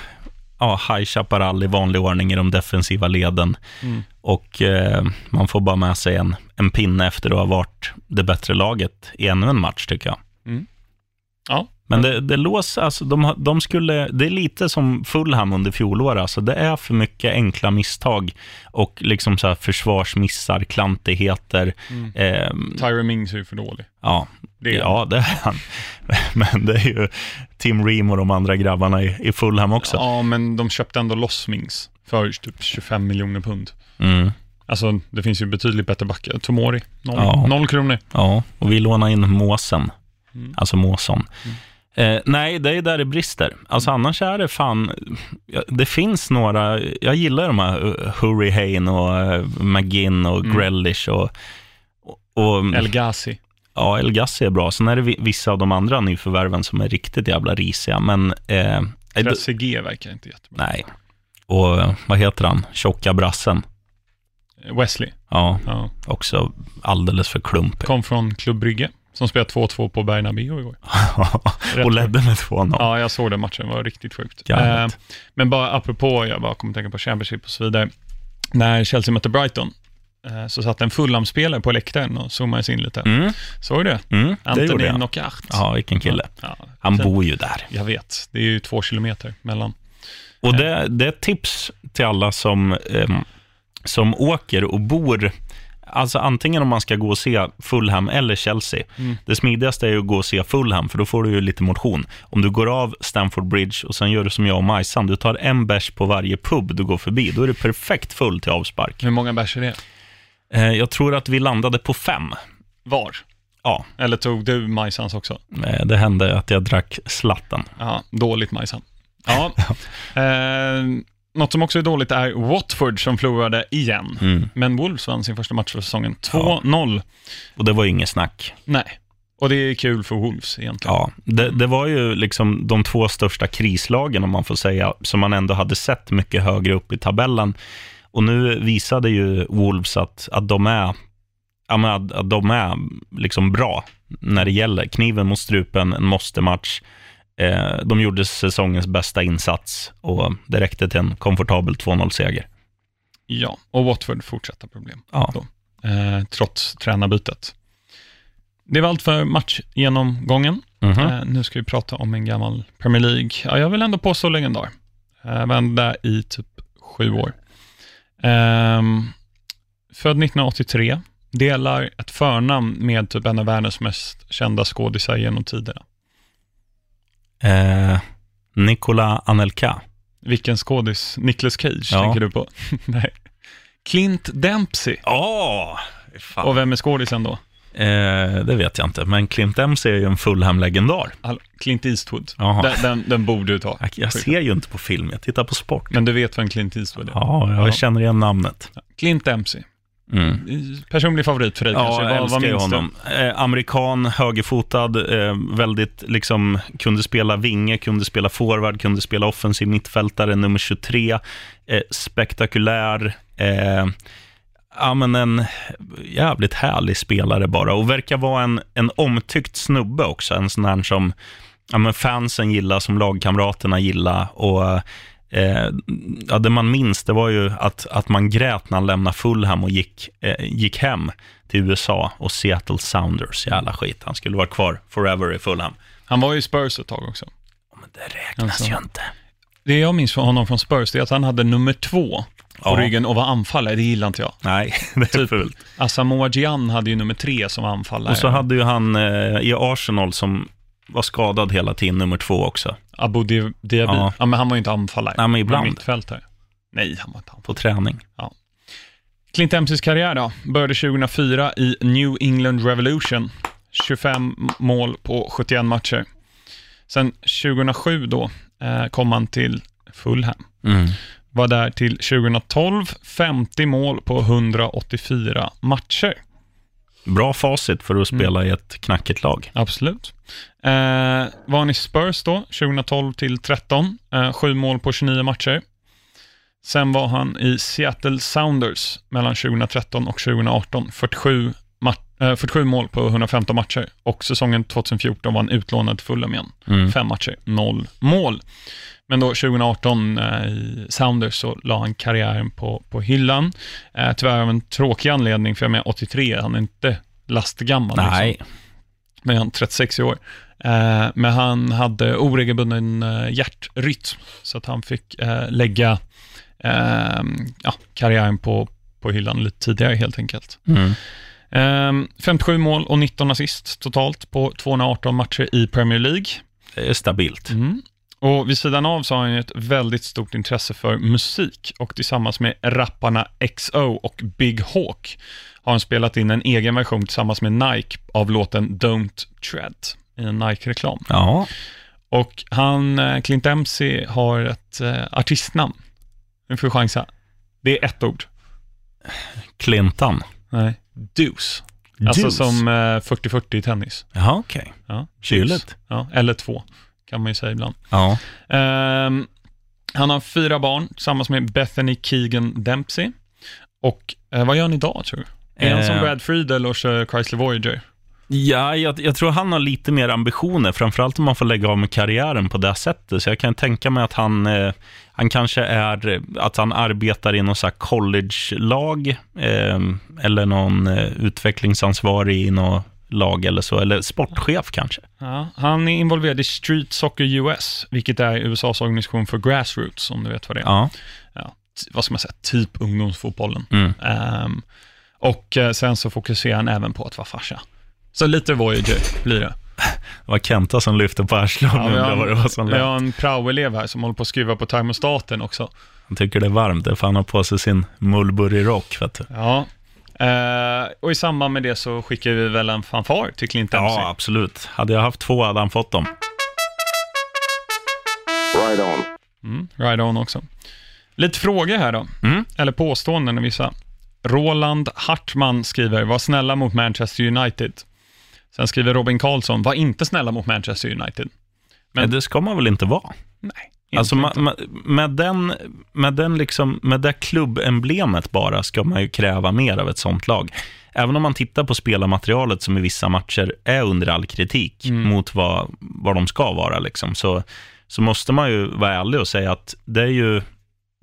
ja, High Chaparral i vanlig ordning i de defensiva leden. Mm. Och eh, man får bara med sig en, en pinne efter att ha varit det bättre laget i ännu en match, tycker jag. Ja, Men det, det lås, alltså de, de skulle, det är lite som Fulham under fjolår, alltså det är för mycket enkla misstag och liksom så här försvarsmissar, klantigheter. Mm. ehm, Tyra Mings är ju för dålig. ja, Det är ja, det är han. Men det är ju Tim Ream och de andra grabbarna i, i Fulham också. Ja, men de köpte ändå loss Mings för typ 25 miljoner pund. Mm, Alltså, det finns ju betydligt bättre backar. Tomori, noll, Ja. noll kronor. ja, och vi lånar in Måsen, Mm. alltså Måsson. Eh, nej, det är där det brister. Alltså annars är det fan, det finns några, jag gillar de här Hurry Hane och uh, McGinn och Mm. Grealish och, och, El Ghazi. ja, El Gassi är bra. Sen är det vi- vissa av de andra nyförvärven som är riktigt jävla risiga, men eh, eh, Trezeguet verkar inte jättebra. nej. Och eh, vad heter han? Tjocka brassen. Wesley, Ja, ja. också alldeles för klumpig. kom från Club Brygge, som spelade 2-2 på Bernabéu igår. och ledde med 2-0. Ja, jag såg den matchen, det var riktigt sjukt. Eh, men bara apropå, jag bara kommer tänka på Championship och så vidare. När Chelsea mötte Brighton, eh, så satt en Fulham-spelare på läktaren och zoomade in lite. Mm, Såg du det? mm, det Anthony jag. Knockaert. Ja, vilken kille. Ja, Han bor ju där. Jag vet, det är ju två kilometer mellan. Och det, det är ett tips till alla som, ehm, som åker och bor, alltså antingen om man ska gå och se Fulham eller Chelsea. Mm. Det smidigaste är ju att gå och se Fulham, för då får du ju lite motion. Om du går av Stamford Bridge och sen gör du som jag och Majsan, du tar en bärs på varje pub du går förbi, då är det perfekt full till avspark. Hur många bärs är det? Eh, jag tror att vi landade på fem. Var? Ja, Eller tog du Majsans också? eh, det hände att jag drack slatten. Ja, dåligt Majsan. Ja. eh, något som också är dåligt är Watford som förlorade igen. Mm. Men Wolves vann sin första match för säsongen. 2-0. Och det var ju inget snack. Nej. Och det är kul för Wolves egentligen. Ja, det, det var ju liksom de två största krislagen, om man får säga, som man ändå hade sett mycket högre upp i tabellen. Och nu visade ju Wolves att, att de är, ja, men att, att de är liksom bra när det gäller. Kniven mot strupen, en måste-match. Eh, de gjorde säsongens bästa insats och det räckte till en komfortabel 2-0-seger. Ja, och Watford fortsätter problem. Ja. Då, eh, trots tränarbytet. Det var allt för matchgenomgången. Mhm. Eh, nu ska vi prata om en gammal Premier League. Ja, jag vill ändå påstå legendar. Eh, vända i typ sju år. Ehm, född 1983, delar ett förnamn med typ en av världens mest kända skådisar genom tiderna. Eh, Nikola Anelka. Vilken skådis? Nicolas Cage Ja. tänker du på? Nej. Clint Dempsey. Åh! fan. Och vem är skådisen då? Eh, det vet jag inte, men Clint Dempsey är ju en Fulham-legendar. Clint Eastwood. Den, den, den borde du ta. Jag, jag ser ju inte på film, jag tittar på sport. Men du vet vem Clint Eastwood är? Ja, jag Ja. känner igen namnet. Clint Dempsey. Mm. Personlig favorit för dig Ja, kanske? Vad, vad älskar ju minns honom. Eh, amerikan, högerfotad, eh, väldigt liksom, kunde spela vinge, kunde spela forward, kunde spela offensiv mittfältare, nummer 23. Eh, spektakulär. Eh, ja, men en jävligt härlig spelare bara och verkar vara en, en omtyckt snubbe också. En sån här som ja, men fansen gillar, som lagkamraterna gillar. Och eh, ja, det man minns, det var ju att, att man grät när han lämnade Fulham och gick, eh, gick hem till USA och Seattle Sounders. Jävla skit. Han skulle vara kvar forever i Fulham. Han var ju i Spurs ett tag också. Men det räknas Alltså. ju inte. Det jag minns från honom från Spurs, det är att han hade nummer två på Ja. ryggen och vara anfallare, det gillar inte jag. Nej, det är Typ. fult. Asamoah Gyan hade ju nummer tre som anfallare. Och så hade ju han eh, i Arsenal som var skadad hela tiden, nummer två också, Abu Di- Diaby. Ja. Ja. men han var ju inte anfallare. Nej, men Han var ibland. Mittfältare. Nej, han var inte anfallare. på träning. Clint Dempseys karriär då, började 2004 i New England Revolution. 25 mål på 71 matcher. Sen 2007 då eh, kom han till Fulham. Mm. Var där till 2012, 50 mål på 184 matcher. Bra facit för att spela i ett knackigt lag. Absolut. Eh, var han i Spurs då, 2012 till 13. Eh, sju mål på 29 matcher. Sen var han i Seattle Sounders mellan 2013 och 2018. 47, ma- eh, 47 mål på 115 matcher. Och säsongen 2014 var han utlånad till Fulham igen. Mm. Fem matcher, noll mål. Men då 2018 eh, i Sounders så la han karriären på, på hyllan. Eh, tyvärr av en tråkig anledning, för jag är med 83, han är inte lastgammal. liksom Nej, men han 36 år. Eh, men han hade oregelbunden eh, hjärtrytm, så att han fick eh, lägga eh, ja, karriären på, på hyllan lite tidigare helt enkelt. mm. Eh, 57 mål och 19 assist totalt på 218 matcher i Premier League. det är stabilt. Mm. Och vid sidan av så har han ju ett väldigt stort intresse för musik och tillsammans med rapparna XO och Big Hawk har han spelat in en egen version tillsammans med Nike av låten Don't Tread i en Nike-reklam. Ja, Och han, eh, Clint Dempsey, har ett eh, artistnamn. Nu får vi chansa. Det är ett ord. Clinton. Nej. Deuce. Alltså Deuce. som eh, 40-40 i tennis. Jaha, okej. Ja. Kyligt. Ja, eller två, kan man ju säga ibland. Ja. Ehm, han har fyra barn tillsammans med Bethany Keegan Dempsey. Och eh, vad gör han idag tror du? Är han som Eh. Brad Friedel och kör Chrysler Voyager? Ja, jag, jag tror han har lite mer ambitioner, framförallt om man får lägga av med karriären på det sättet. Så jag kan tänka mig att han, eh, han kanske är, att han arbetar i någon så college-lag, eh, eller någon eh, utvecklingsansvarig i något lag eller så, eller sportchef kanske. Ja, han är involverad i Street Soccer US, vilket är USAs organisation för grassroots, om du vet vad det är. Ja. T- vad ska man säga, typ ungdomsfotbollen. Mm. Ehm, och eh, sen så fokuserar han även på att vara farsa. Så lite Voyager blir det. Det var Kenta som lyfte på arslet Ja, vad det var som vi har en praoelev här som håller på att skruva på termostaten också. Han tycker det är varmt, det är för han har på sig sin Mulberry-rock. Ja. Eh, och i samband med det så skickar vi väl en fanfar till Clint Dempsey. Ja, absolut. Hade jag haft två hade han fått dem. Right on. Mm, right on också. Lite frågor här då, Mm. eller påståenden i vissa. Roland Hartman skriver, var snälla mot Manchester United. Sen skriver Robin Karlsson, var inte snälla mot Manchester United. Men- Men det ska man väl inte vara? Nej, Alltså ma, inte. ma, med, den, med, den liksom, med det klubbemblemet bara ska man ju kräva mer av ett sånt lag. Även om man tittar på spelarmaterialet som i vissa matcher är under all kritik Mm. mot vad, vad de ska vara, liksom, så, så måste man ju vara ärlig och säga att det är ju,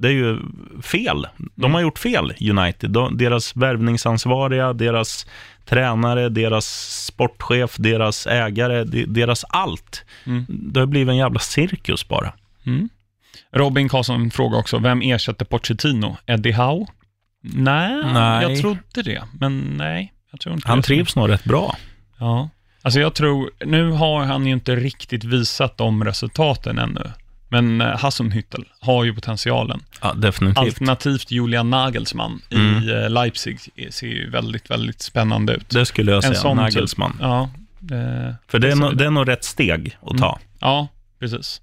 det är ju fel. De Mm. har gjort fel, United. De, deras värvningsansvariga, deras tränare, deras sportchef, deras ägare, de, deras allt. Mm. Det har blivit en jävla cirkus bara. Mm. Robin Karlsson frågar också, vem ersätter Pochettino? Eddie Howe? Nej, Nej. jag trodde det, men nej. Jag tror inte Han trivs nog rätt bra. Ja. Alltså jag tror, nu har han ju inte riktigt visat de resultaten ännu. Men eh, Hasenhüttel har ju potentialen. Ja, definitivt. Alternativt Julian Nagelsmann i Mm. eh, Leipzig ser ju väldigt, väldigt spännande ut. Det skulle jag En säga, sån typ. Nagelsmann. Ja, det, För det är, vi. det är nog rätt steg att ta. ja precis.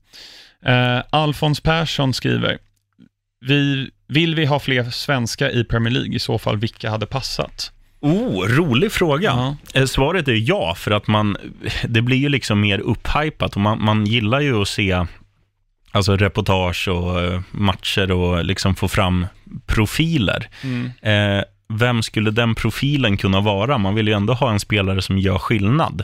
Eh, Alfons Persson skriver, vi, vill vi ha fler svenskar i Premier League? I så fall, vilka hade passat? Oh, rolig fråga. Eh, Svaret är ja, för att man, det blir ju liksom mer upphypat och man, man gillar ju att se alltså reportage och eh, matcher och liksom få fram profiler. Mm. Eh, vem skulle den profilen kunna vara? Man vill ju ändå ha en spelare som gör skillnad.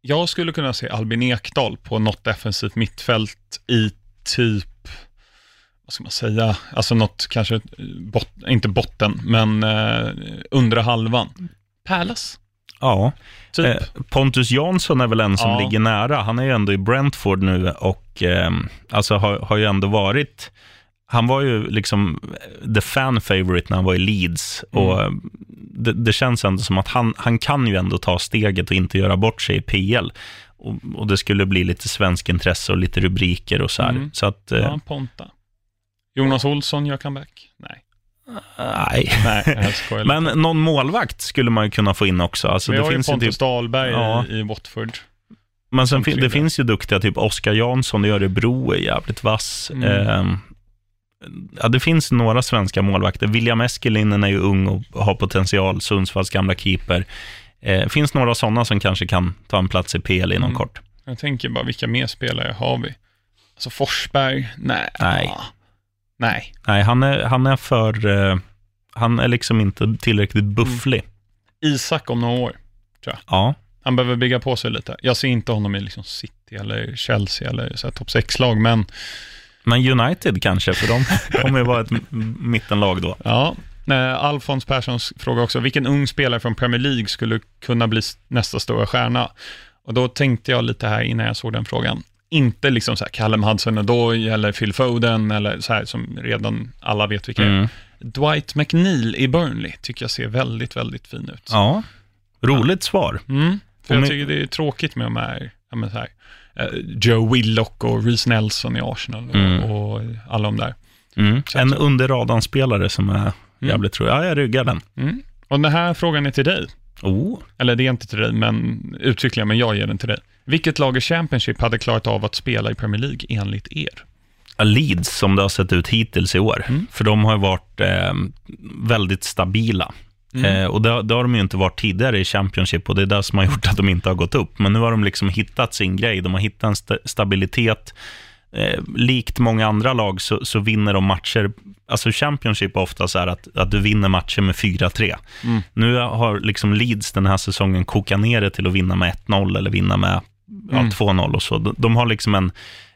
Jag skulle kunna se Albin Ekdal på något defensivt mittfält i typ, vad ska man säga, alltså något kanske, bot, inte botten, men eh, undre halvan. Pärlas, Ja, typ. Eh, Pontus Jansson är väl en som Ja. ligger nära. Han är ju ändå i Brentford nu och eh, alltså har, har ju ändå varit han var ju liksom the fan favorite när han var i Leeds. Mm. Och det, det känns ändå som att han, han kan ju ändå ta steget och inte göra bort sig i PL. Och, och det skulle bli lite svensk intresse och lite rubriker och så här. Mm. Så att, eh, Ja, Ponta. Jonas Olsson gör comeback? Nej. Nej. Nej, jag skojar lite. Men någon målvakt skulle man ju kunna få in också. Alltså, Vi det har finns ju Pontus typ, Dahlberg Ja. i, i Watford. men sen fin, det finns ju duktiga, typ Oskar Jansson i Örebro är jävligt vass. Mm. Ehm, ja, det finns några svenska målvakter. William Eskelinen är ju ung och har potential, Sundsvalls gamla keeper. Eh, finns några sådana som kanske kan ta en plats i PL inom Mm. kort. Jag tänker bara, vilka mer spelare har vi? Alltså Forsberg? Nej. Nej. Nej. Nej, han är, han är för... Eh, han är liksom inte tillräckligt bufflig. Isak om några år. Ja, Han behöver bygga på sig lite. Jag ser inte honom i liksom City eller Chelsea eller så här topp 6-lag, men men United kanske, för de kommer ju vara ett mittenlag då. ja. Alfons Perssons fråga också, vilken ung spelare från Premier League skulle kunna bli nästa stora stjärna? Och då tänkte jag lite här innan jag såg den frågan. Inte liksom så här Callum Hudson-Odoi eller Phil Foden eller så här som redan alla vet vilka är. Mm. Dwight McNeil i Burnley tycker jag ser väldigt, väldigt fin ut. Ja, roligt svar. Mm. För jag tycker det är tråkigt med de här, ja, men så här eh, Joe Willock och Reece Nelson i Arsenal och, Mm. och alla de där. Mm. En under radarn-spelare som är jävligt rolig. Ja, jag ryggar den. Mm. Och den här frågan är till dig. Oh. Eller det är inte till dig, men uttryckligen, men jag ger den till dig. Vilket lag i Championship hade klarat av att spela i Premier League enligt er? Leeds som det har sett ut hittills i år. Mm. För de har ju varit eh, väldigt stabila. Mm. Eh, och det, det har de ju inte varit tidigare i Championship och det är det som har gjort att de inte har gått upp. Men nu har de liksom hittat sin grej. De har hittat en sta stabilitet. Eh, likt många andra lag så, så vinner de matcher. Alltså Championship är ofta så här att, att du vinner matcher med 4-3. Mm. Nu har liksom Leeds den här säsongen kokat ner det till att vinna med 1-0 eller vinna med ja, Mm. 2-0 och så. De, de har liksom en,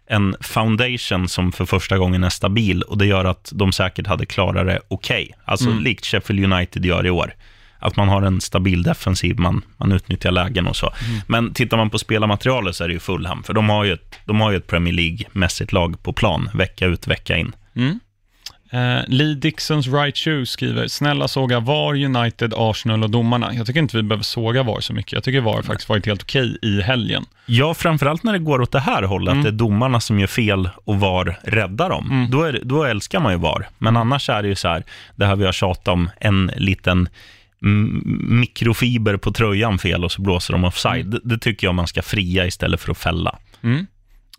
en foundation som för första gången är stabil och det gör att de säkert hade klarat det okej. Alltså Mm. likt Sheffield United gör i år. Att man har en stabil defensiv, man, man utnyttjar lägen och så. Mm. Men tittar man på spelarmaterialet så är det ju Fulham, för de har ju ett, de har ju ett Premier League-mässigt lag på plan, vecka ut, vecka in. Mm. Eh, Lee Dixons Right Shoe skriver, snälla såga VAR, United, Arsenal och domarna. Jag tycker inte vi behöver såga VAR så mycket. Jag tycker VAR faktiskt varit helt okej i helgen. Ja, framförallt när det går åt det här hållet, Mm. att det är domarna som gör fel och VAR räddar dem. Mm. Då, är, då älskar man ju VAR. Men annars är det ju så här, det här vi har tjatat om, en liten mm, mikrofiber på tröjan fel och så blåser de offside. Det, det tycker jag man ska fria istället för att fälla. Mm.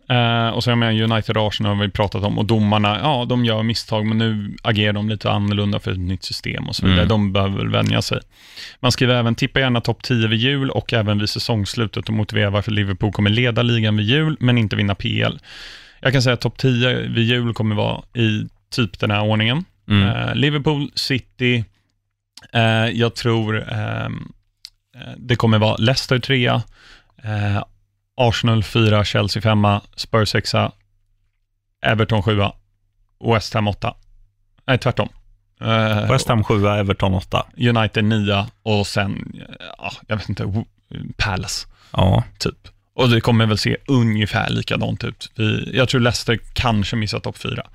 Eh, och så jag menar United och Arsenal har vi pratat om och domarna, ja de gör misstag men nu agerar de lite annorlunda för ett nytt system och så vidare. Mm. De behöver väl vänja sig. Man skriver även, tippa gärna topp 10 vid jul och även vid säsongslutet och motivera varför Liverpool kommer leda ligan vid jul men inte vinna PL. Jag kan säga att topp 10 vid jul kommer vara i typ den här ordningen. Mm. Eh, Liverpool, City, jag tror ehm, eh, det kommer vara Leicester 3, eh, Arsenal 4, Chelsea 5, Spurs 6, Everton 7, West Ham 8. Nej, tvärtom. Eh, West Ham 7, Everton 8. United 9 och sen, eh, ja, jag vet inte, Palace Ja. typ. Och det kommer väl se ungefär likadant ut. Vi, jag tror Leicester kanske missar topp 4.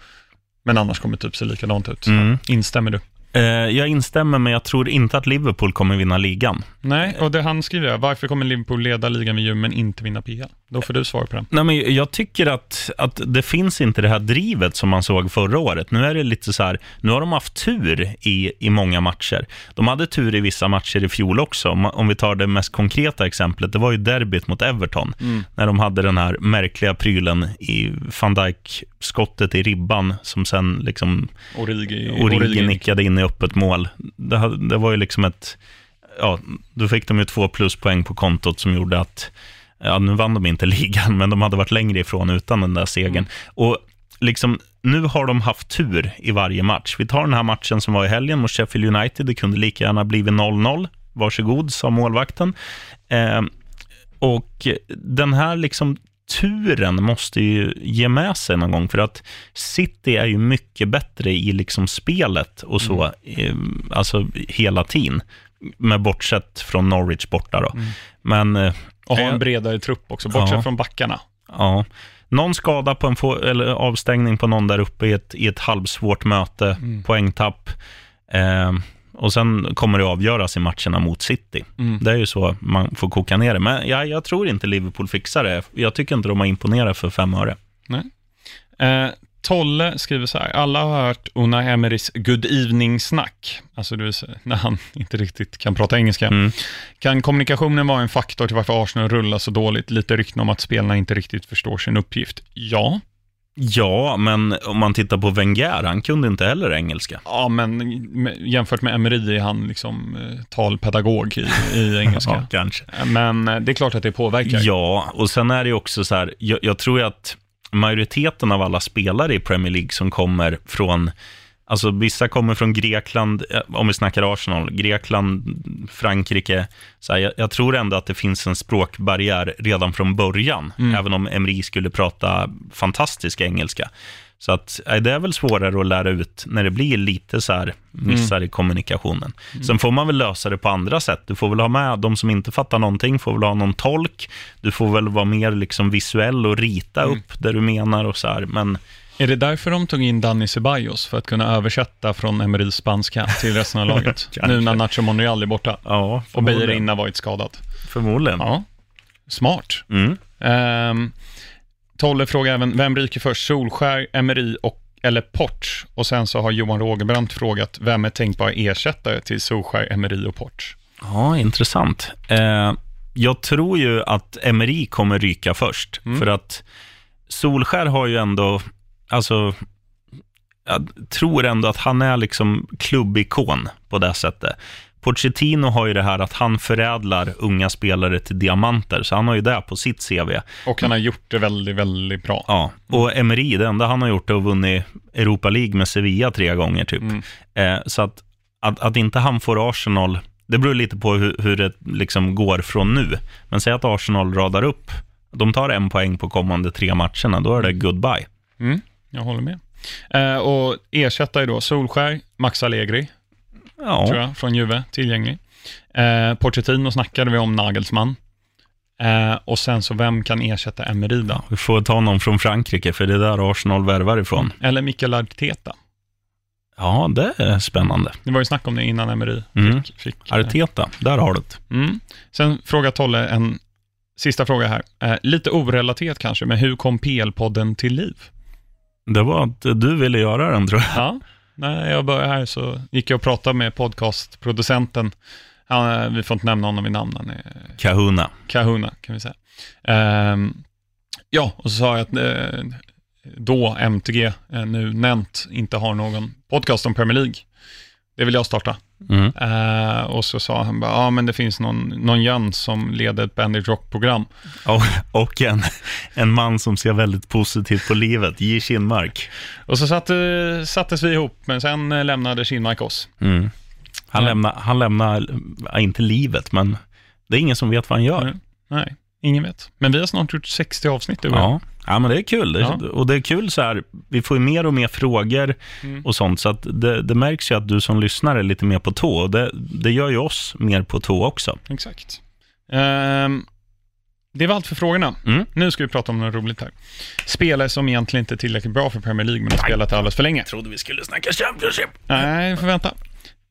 Men annars kommer det typ se likadant ut. Mm. Instämmer du? Eh, jag instämmer, men jag tror inte att Liverpool kommer vinna ligan. Nej, och det han skriver, varför kommer Liverpool leda ligan vid jul men inte vinna PL? Då får du svara på den. Nej, men jag tycker att, att det finns inte det här drivet som man såg förra året. Nu är det lite så här, nu har de haft tur i, i många matcher. De hade tur i vissa matcher i fjol också. Om, om vi tar det mest konkreta exemplet, det var ju derbyt mot Everton. När de hade den här märkliga prylen i van Dijk-skottet i ribban som sen liksom Origi, Origi nickade in i öppet mål. Det, det var ju liksom ett... Ja, då fick de ju två pluspoäng på kontot som gjorde att... Ja, nu vann de inte ligan, men de hade varit längre ifrån utan den där segern. Mm. Och liksom, nu har de haft tur i varje match. Vi tar den här matchen som var i helgen mot Sheffield United. Det kunde lika gärna blivit 0-0. Varsågod, sa målvakten. Eh, och den här liksom turen måste ju ge med sig någon gång, för att City är ju mycket bättre i liksom spelet och så, eh, alltså hela tiden, med bortsett från Norwich borta då. Men eh, Och ha Ja. en bredare trupp också, bortsett Ja. från backarna. ja, någon skada på en få, eller avstängning på någon där uppe i ett, i ett halvsvårt möte, Mm. poängtapp. Eh, och sen kommer det avgöras i matcherna mot City. Mm. Det är ju så man får koka ner det. Men jag, jag tror inte Liverpool fixar det. Jag tycker inte de har imponerat för fem öre. Eh, Tolle skriver så här, alla har hört Unai Emerys good evening-snack, alltså det vill säga när han inte riktigt kan prata engelska. Mm. Kan kommunikationen vara en faktor till varför Arsenal rullar så dåligt? Lite rykten om att spelarna inte riktigt förstår sin uppgift. Ja, Ja, men om man tittar på Wenger, han kunde inte heller engelska. ja men jämfört med Emery är han liksom eh, talpedagog i, i engelska. Ja, kanske. Men eh, det är klart att det påverkar. Ja, och sen är det också så här, jag, jag tror att majoriteten av alla spelare i Premier League som kommer från, alltså vissa kommer från Grekland, eh, om vi snackar Arsenal, Grekland, Frankrike, så här, jag, jag tror ändå att det finns en språkbarriär redan från början, Mm. även om Emery skulle prata fantastisk engelska. Så att, eh, det är väl svårare att lära ut när det blir lite så här missar i kommunikationen. Sen får man väl lösa det på andra sätt. Du får väl ha med de som inte fattar någonting, får väl ha någon tolk. Du får väl vara mer liksom visuell och rita upp det du menar och så här. Men Är det därför de tog in Danny Ceballos, för att kunna översätta från Emerys spanska till resten av laget? Nu när Nacho Monreal är borta ja, och förmodligen. Beirin har varit skadad. Förmodligen. Ja, smart. Mm. Um, Tolle frågar även, vem ryker först? Solskär, Emery och eller Porch? Och sen så har Johan Rogerbrandt frågat, vem är tänkbar ersättare till Solskär, Emery och Porch? Ja, intressant. Eh, jag tror ju att Emery kommer ryka först, Mm. för att Solskär har ju ändå, alltså, jag tror ändå att han är liksom klubbikon på det sättet. Pochettino har ju det här att han förädlar unga spelare till diamanter, så han har ju det på sitt CV. Och han har gjort det väldigt, väldigt bra. Ja, och Emery, det enda han har gjort är att vunnit Europa League med Sevilla tre gånger typ. Mm. Eh, så att, att, att inte han får Arsenal, det beror lite på hur, hur det liksom går från nu. Men säg att Arsenal radar upp, de tar en poäng på kommande tre matcherna, då är det goodbye. Mm, jag håller med. Eh, och ersättare då, Solskär, Max Allegri, Ja, tror jag, från Juve, tillgänglig. Eh, Pochettino snackade vi om, Nagelsmann. Eh, och sen så, vem kan ersätta Emery då? vi får ta någon från Frankrike, för det är där Arsenal värvar ifrån. Eller Mikael Arteta. Ja, det är spännande. Det var ju snack om det innan Emery Mm. fick... fick eh, Arteta, där har du det. Mm. Sen frågar Tolle en sista fråga här. Eh, lite orelaterat kanske, men hur kom PL-podden till liv? Det var att du ville göra den, tror jag. Ja, när jag började här så gick jag och pratade med podcastproducenten. Han, eh, vi får inte nämna honom vid namn, han är Kahuna. Kahuna kan vi säga. Ehm, ja, och så sa jag att eh, då MTG, eh, nu Nent, inte har någon podcast om Premier League. Det vill jag starta. Mm. Eh, och så sa han bara, ja men det finns någon, någon Jöns som leder ett Bandit Rock-program. Och, och en, en man som ser väldigt positivt på livet, J. Kinmark. Och så satt, eh, sattes vi ihop, men sen eh, lämnade Kinmark oss. Mm. Han, Ja. lämnar, han lämnar, ja, inte livet, men det är ingen som vet vad han gör. Mm. Nej, ingen vet. Men vi har snart gjort 60 avsnitt. Ja. ja, men det är kul. Det, Ja. Och det är kul så här, vi får ju mer och mer frågor Mm. och sånt, så att det, det märks ju att du som lyssnar är lite mer på tå. Och det, det gör ju oss mer på tå också. Exakt. Ehm, det var allt för frågorna. Mm. Nu ska vi prata om något roligt här. Spelare som egentligen inte är tillräckligt bra för Premier League, men har spelat alldeles för länge. Jag trodde vi skulle snacka Championship. Nej, vi får vänta.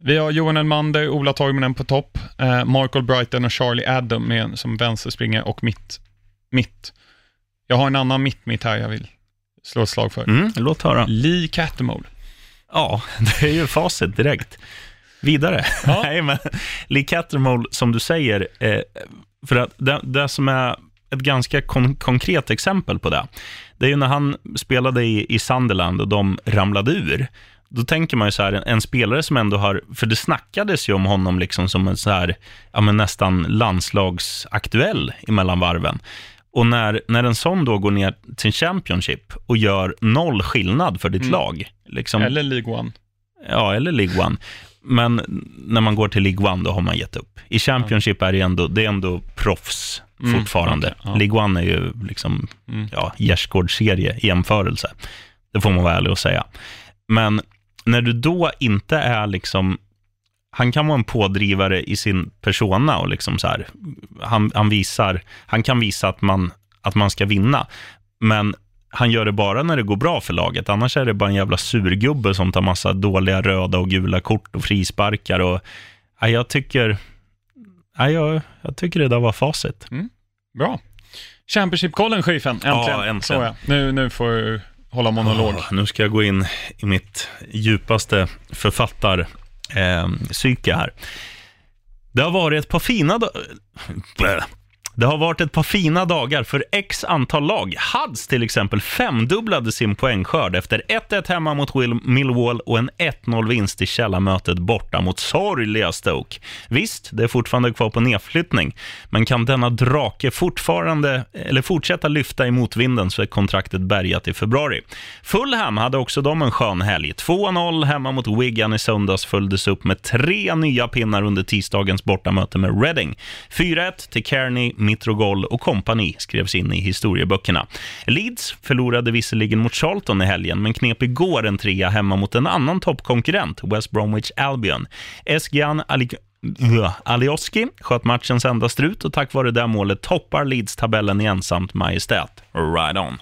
Vi har Johan Elmander, Ola Toivonen på topp, eh, Michael Brighton och Charlie Adam med, som vänsterspringare och mitt. mitt. Jag har en annan mitt-mitt här jag vill slå ett slag för. Mm, låt höra. Lee Cattermole. Ja, det är ju facit direkt. Vidare. Ja. Nej, men Lee Cattermole, som du säger, eh, för att det, det som är ett ganska kon- konkret exempel på det, det är ju när han spelade i, i Sunderland och de ramlade ur. Då tänker man ju så här, en, spelare som ändå har, för det snackades ju om honom liksom som en så här, ja men nästan landslagsaktuell emellan varven. Och när, när en sån då går ner till Championship och gör noll skillnad för ditt Mm. lag, liksom, Eller League One. Ja, eller League One. Men när man går till League One, då har man gett upp. I Championship är det ändå, det är ändå proffs Mm, fortfarande. okej, ja. League One är ju liksom, Mm. ja, gärdsgårdsserie i jämförelse. Det får man vara ärlig och säga. Men när du då inte är liksom, han kan vara en pådrivare i sin persona och liksom så här, han, han visar, han kan visa att man, att man ska vinna. Men han gör det bara när det går bra för laget. Annars är det bara en jävla surgubbe som tar massa dåliga röda och gula kort och frisparkar. Och, ja, jag, tycker, ja, jag, jag tycker det där var facit. Bra. Championship-kollen, chefen. Äntligen. Ja, äntligen. Så ja. Nu, nu får hålla monolog. Oh, nu ska jag gå in i mitt djupaste författarpsyke eh, här. Det har varit ett par fina dagar det har varit ett par fina dagar för x antal lag. Hads till exempel femdubblade sin poängskörd efter 1-1 hemma mot Will- Millwall och en 1-0-vinst i källarmötet borta mot sorgliga Stoke. Visst, det är fortfarande kvar på nedflyttning, men kan denna drake fortfarande, eller fortsätta lyfta i motvinden så är kontraktet bärgat i februari. Fulham hade också de en skön helg. 2-0 hemma mot Wigan i söndags följdes upp med tre nya pinnar under tisdagens bortamöte med Reading. 4-1 till Kearney, Mitrogol och kompani skrevs in i historieböckerna. Leeds förlorade visserligen mot Charlton i helgen, men knep igår en trea hemma mot en annan toppkonkurrent, West Bromwich Albion. Esgian Ali Ugh. Alioski sköt matchens enda strut och tack vare det målet toppar Leeds-tabellen i ensamt majestät. Right on.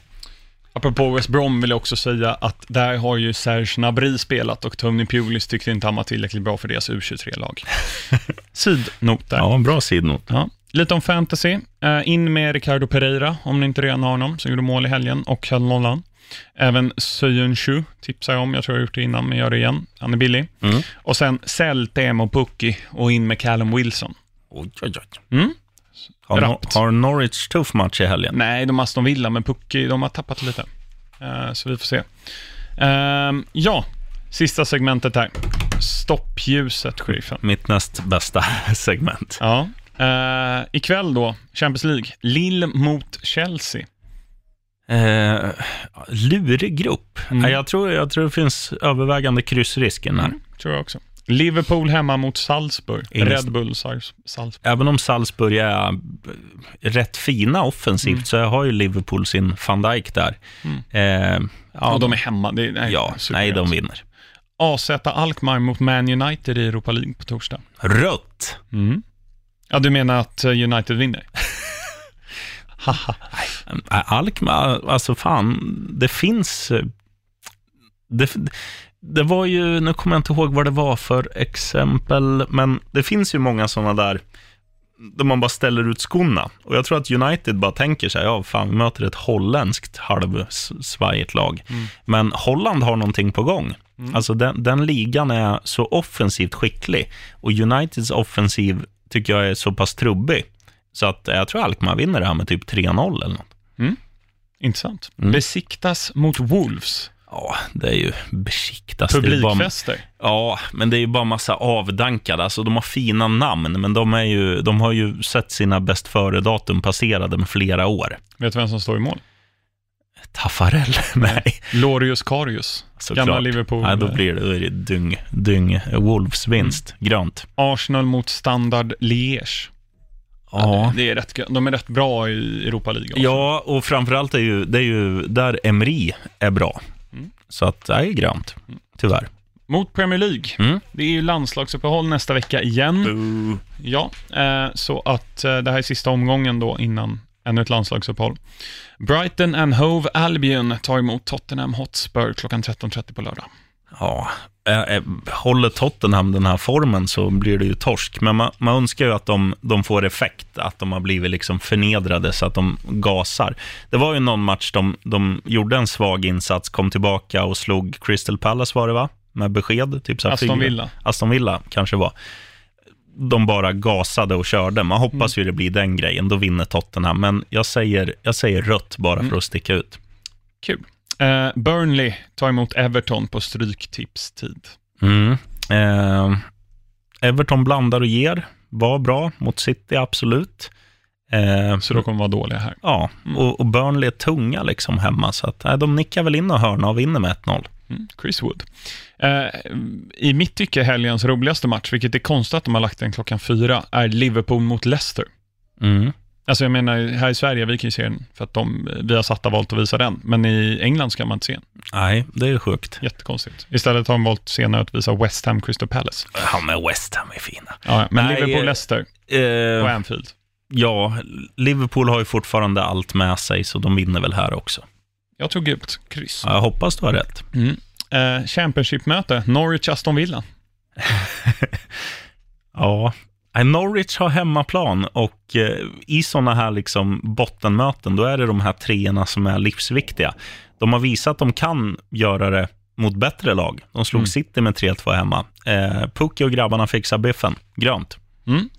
Apropå West Brom vill jag också säga att där har ju Serge Gnabry spelat och Tony Pulis tyckte inte han var tillräckligt bra för deras U23-lag. Sidnot där. Ja, bra sidnot. Ja. Lite om fantasy. Eh, in med Ricardo Pereira, om ni inte redan har honom, som gjorde mål i helgen, och Kjell Nollan. Även Shu tipsar jag om, jag tror jag har gjort det innan, men gör det igen. Han är billig. Mm. Och sen sälj Temo Pukki och in med Callum Wilson. Oj, oj, oj. Mm? Har, har Norwich tuff match i helgen? Nej, de har Aston Villa, men Pukki, de har tappat lite. Eh, så vi får se. Ehm, ja, sista segmentet här. Stoppljuset, sheriffen. Mitt näst bästa segment. Ja. Uh, ikväll då, Champions League. Lille mot Chelsea. Eh, lurig grupp. Mm. Jag, tror, jag tror det finns övervägande kryssrisken här. Mm, tror jag också. Liverpool hemma mot Salzburg. Ingen- Red Bull Salzburg. Även om Salzburg är eh, rätt fina offensivt Mm. så har ju Liverpool sin van Dijk där. Eh, ja, och de är hemma. Det är, nej, ja, nej, de vinner. AZ Alkmaar mot Man United i Europa League på torsdag. Rött. Mm. Ja, du menar att eh, United vinner? Haha. Äh, Alkmaar, alltså fan, det finns... eh, Det, det var ju, nu kommer jag inte ihåg vad det var för exempel, men det finns ju många sådana där, där man bara ställer ut skorna. Och jag tror att United bara tänker sig, ja fan, vi möter ett holländskt halvsvajigt lag. Men Holland har någonting på gång. Alltså den, den ligan är så offensivt skicklig och Uniteds offensiv tycker jag är så pass trubbig. Så att jag tror Alkmaar vinner det här med typ 3-0 eller något. Intressant. Mm. Besiktas mot Wolves. Ja, det är ju besiktas. Är bara, Publikfester. ja, men det är ju bara massa avdankade. Alltså, de har fina namn, men de, är ju, de har ju sett sina bäst före-datum passerade med flera år. Vet du vem som står i mål? Taffarel? Nej, Lorius Karius. såklart. Gamla Liverpool. Nej, då blir det, då är det dyng, dyng Wolves vinst. Grönt. Arsenal mot Standard Liège. Ja. Det är rätt, de är rätt bra i Europa League. också. Ja, och framförallt är ju, det är ju där Emery är bra. Mm. Så att det är grönt, tyvärr. Mot Premier League. Mm. Det är ju landslagsuppehåll nästa vecka igen. Ja, eh, så att eh, det här är sista omgången då innan ännu ett landslagsuppehåll. Brighton and Hove Albion tar emot Tottenham Hotspur klockan 13.30 på lördag. Ja, eh, eh, håller Tottenham den här formen så blir det ju torsk. Men man, man önskar ju att de, de får effekt, att de har blivit liksom förnedrade så att de gasar. Det var ju någon match de, de gjorde en svag insats, kom tillbaka och slog Crystal Palace var det va? Med besked. Typ så Aston Villa. Aston Villa kanske var. De bara gasade och körde. Man hoppas ju det blir den grejen, då vinner Tottenham. Men jag säger, jag säger rött bara för att sticka ut. Kul. Eh, Burnley tar emot Everton på stryktipstid. Mm. Eh, Everton blandar och ger. Var bra mot City, absolut. Eh, Så då kommer vara dåliga här. Ja, och, och Burnley är tunga liksom hemma, så att, eh, de nickar väl in och hörna och vinner med 1-0. Mm, Chris Wood. Eh, I mitt tycke helgens roligaste match, vilket är konstigt att de har lagt den klockan fyra, är Liverpool mot Leicester. Mm. Alltså jag menar, här i Sverige, vi kan ju se den för att de, vi har satt valt att visa den, men i England ska man inte se den. Nej, det är sjukt. Jättekonstigt. Istället har de valt senare att visa West Ham Crystal Palace. Ja, men West Ham är fina. Ja, men Nej, Liverpool-Leicester Eh, på Anfield. ja, Liverpool har ju fortfarande allt med sig, så de vinner väl här också. Jag tror gult, kryss. Ja, jag hoppas du har rätt. Mm. Eh, Championship-möte, Norwich-Aston Villa. Ja, Norwich har hemmaplan och eh, i sådana här liksom bottenmöten, då är det de här treorna som är livsviktiga. De har visat att de kan göra det mot bättre lag. De slog Mm. City med 3-2 hemma. Eh, Pucki och grabbarna fixar biffen. Grönt. Mm.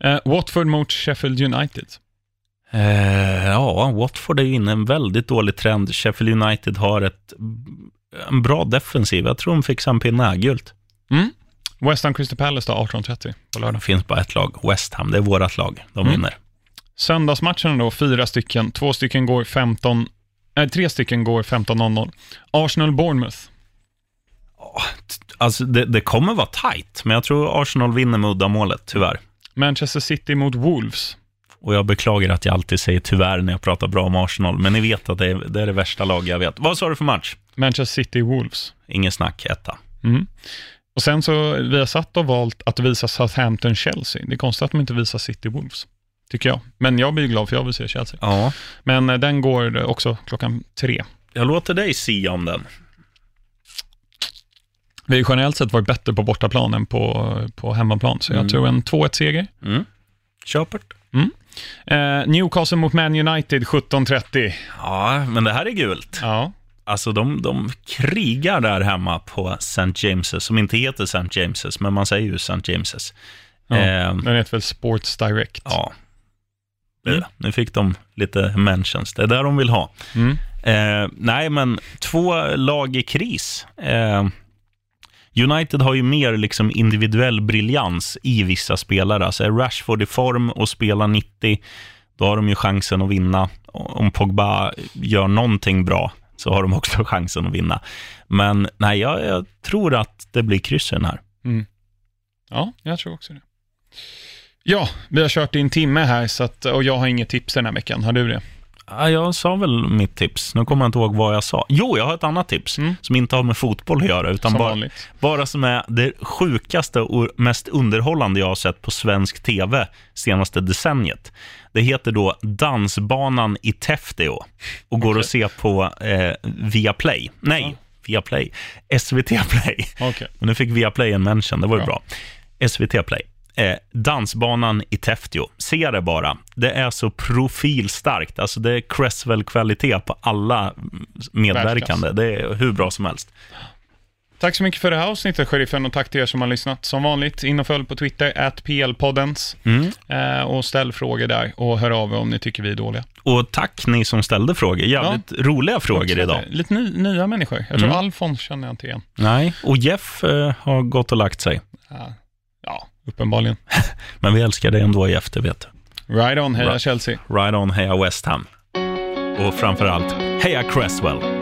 Eh, Watford mot Sheffield United. Eh, ja, Watford är ju inne i en väldigt dålig trend. Sheffield United har ett, en bra defensiv. Jag tror de fixar en pinne. Gult. Mm. West Ham Crystal Palace då, 18.30 på lördag. Det finns bara ett lag. West Ham. Det är vårt lag. De Mm. vinner. Söndagsmatcherna då, fyra stycken. Två stycken går 15... Nej, tre stycken går 15.00. Arsenal-Bournemouth. Alltså, det, det kommer vara tight, men jag tror Arsenal vinner med uddamålet, tyvärr. Manchester City mot Wolves. Och jag beklagar att jag alltid säger tyvärr när jag pratar bra om Arsenal, men ni vet att det är det, är det värsta lag jag vet. Vad sa du för match? Manchester City-Wolves. Ingen snack, etta. Mm. Och sen så, vi har satt och valt att visa Southampton-Chelsea. Det är konstigt att de inte visar City-Wolves, tycker jag. Men jag blir glad för jag vill se Chelsea. Ja, Men eh, den går också klockan tre. jag låter dig sia om den. Vi har generellt sett varit bättre på bortaplan än på, på hemmaplan, så jag Mm. tror en 2-1-seger. Mm. Köpert. Eh, Newcastle mot Man United 17.30. Ja, men det här är gult. Ja. Alltså, de, de krigar där hemma på St. James's, som inte heter St. James's, men man säger ju St. James's. ja. Eh, Den heter väl Sports Direct. ja. Mm. Nu fick de lite mentions. Det är där de vill ha. Mm. Eh, nej, men två lag i kris. Eh, United har ju mer liksom individuell briljans i vissa spelare. Alltså är Rashford i form och spelar 90, då har de ju chansen att vinna. Om Pogba gör någonting bra så har de också chansen att vinna. Men nej, jag, jag tror att det blir kryss den här. Mm. Ja, jag tror också det. Ja, vi har kört i en timme här så att, och jag har inget tips den här veckan. Har du det? Ja, jag sa väl mitt tips. Nu kommer jag inte ihåg vad jag sa. Jo, jag har ett annat tips Mm. som inte har med fotboll att göra, utan Som bara, vanligt. bara som är det sjukaste och mest underhållande jag har sett på svensk tv senaste decenniet. Det heter då Dansbanan i Täfteå och går Okej. att se på eh, Viaplay. Nej, Ja. Viaplay. SVT Play. Okej. Men nu fick Viaplay en mention, det var ju Bra. bra. SVT Play. Eh, dansbanan i Täfteå. Se det bara. Det är så profilstarkt. Alltså det är Cresswell-kvalitet på alla medverkande. Det är hur bra som helst. Tack så mycket för det här avsnittet, Sheriffen, och tack till er som har lyssnat. Som vanligt, in och följ på Twitter, at PLpoddens, Mm. eh, och ställ frågor där och hör av er om ni tycker vi är dåliga. Och tack ni som ställde frågor. Jävligt roliga frågor idag. lite- Lite ny, nya människor. Jag tror Mm. Alfons känner jag inte igen. Nej, och Jeff eh, har gått och lagt sig. Ja, ja uppenbarligen. Men vi älskar dig ändå Jeff, det vet du. Right on, heja. Chelsea. Ride on, heja West Ham. Och framför allt, heja Cresswell.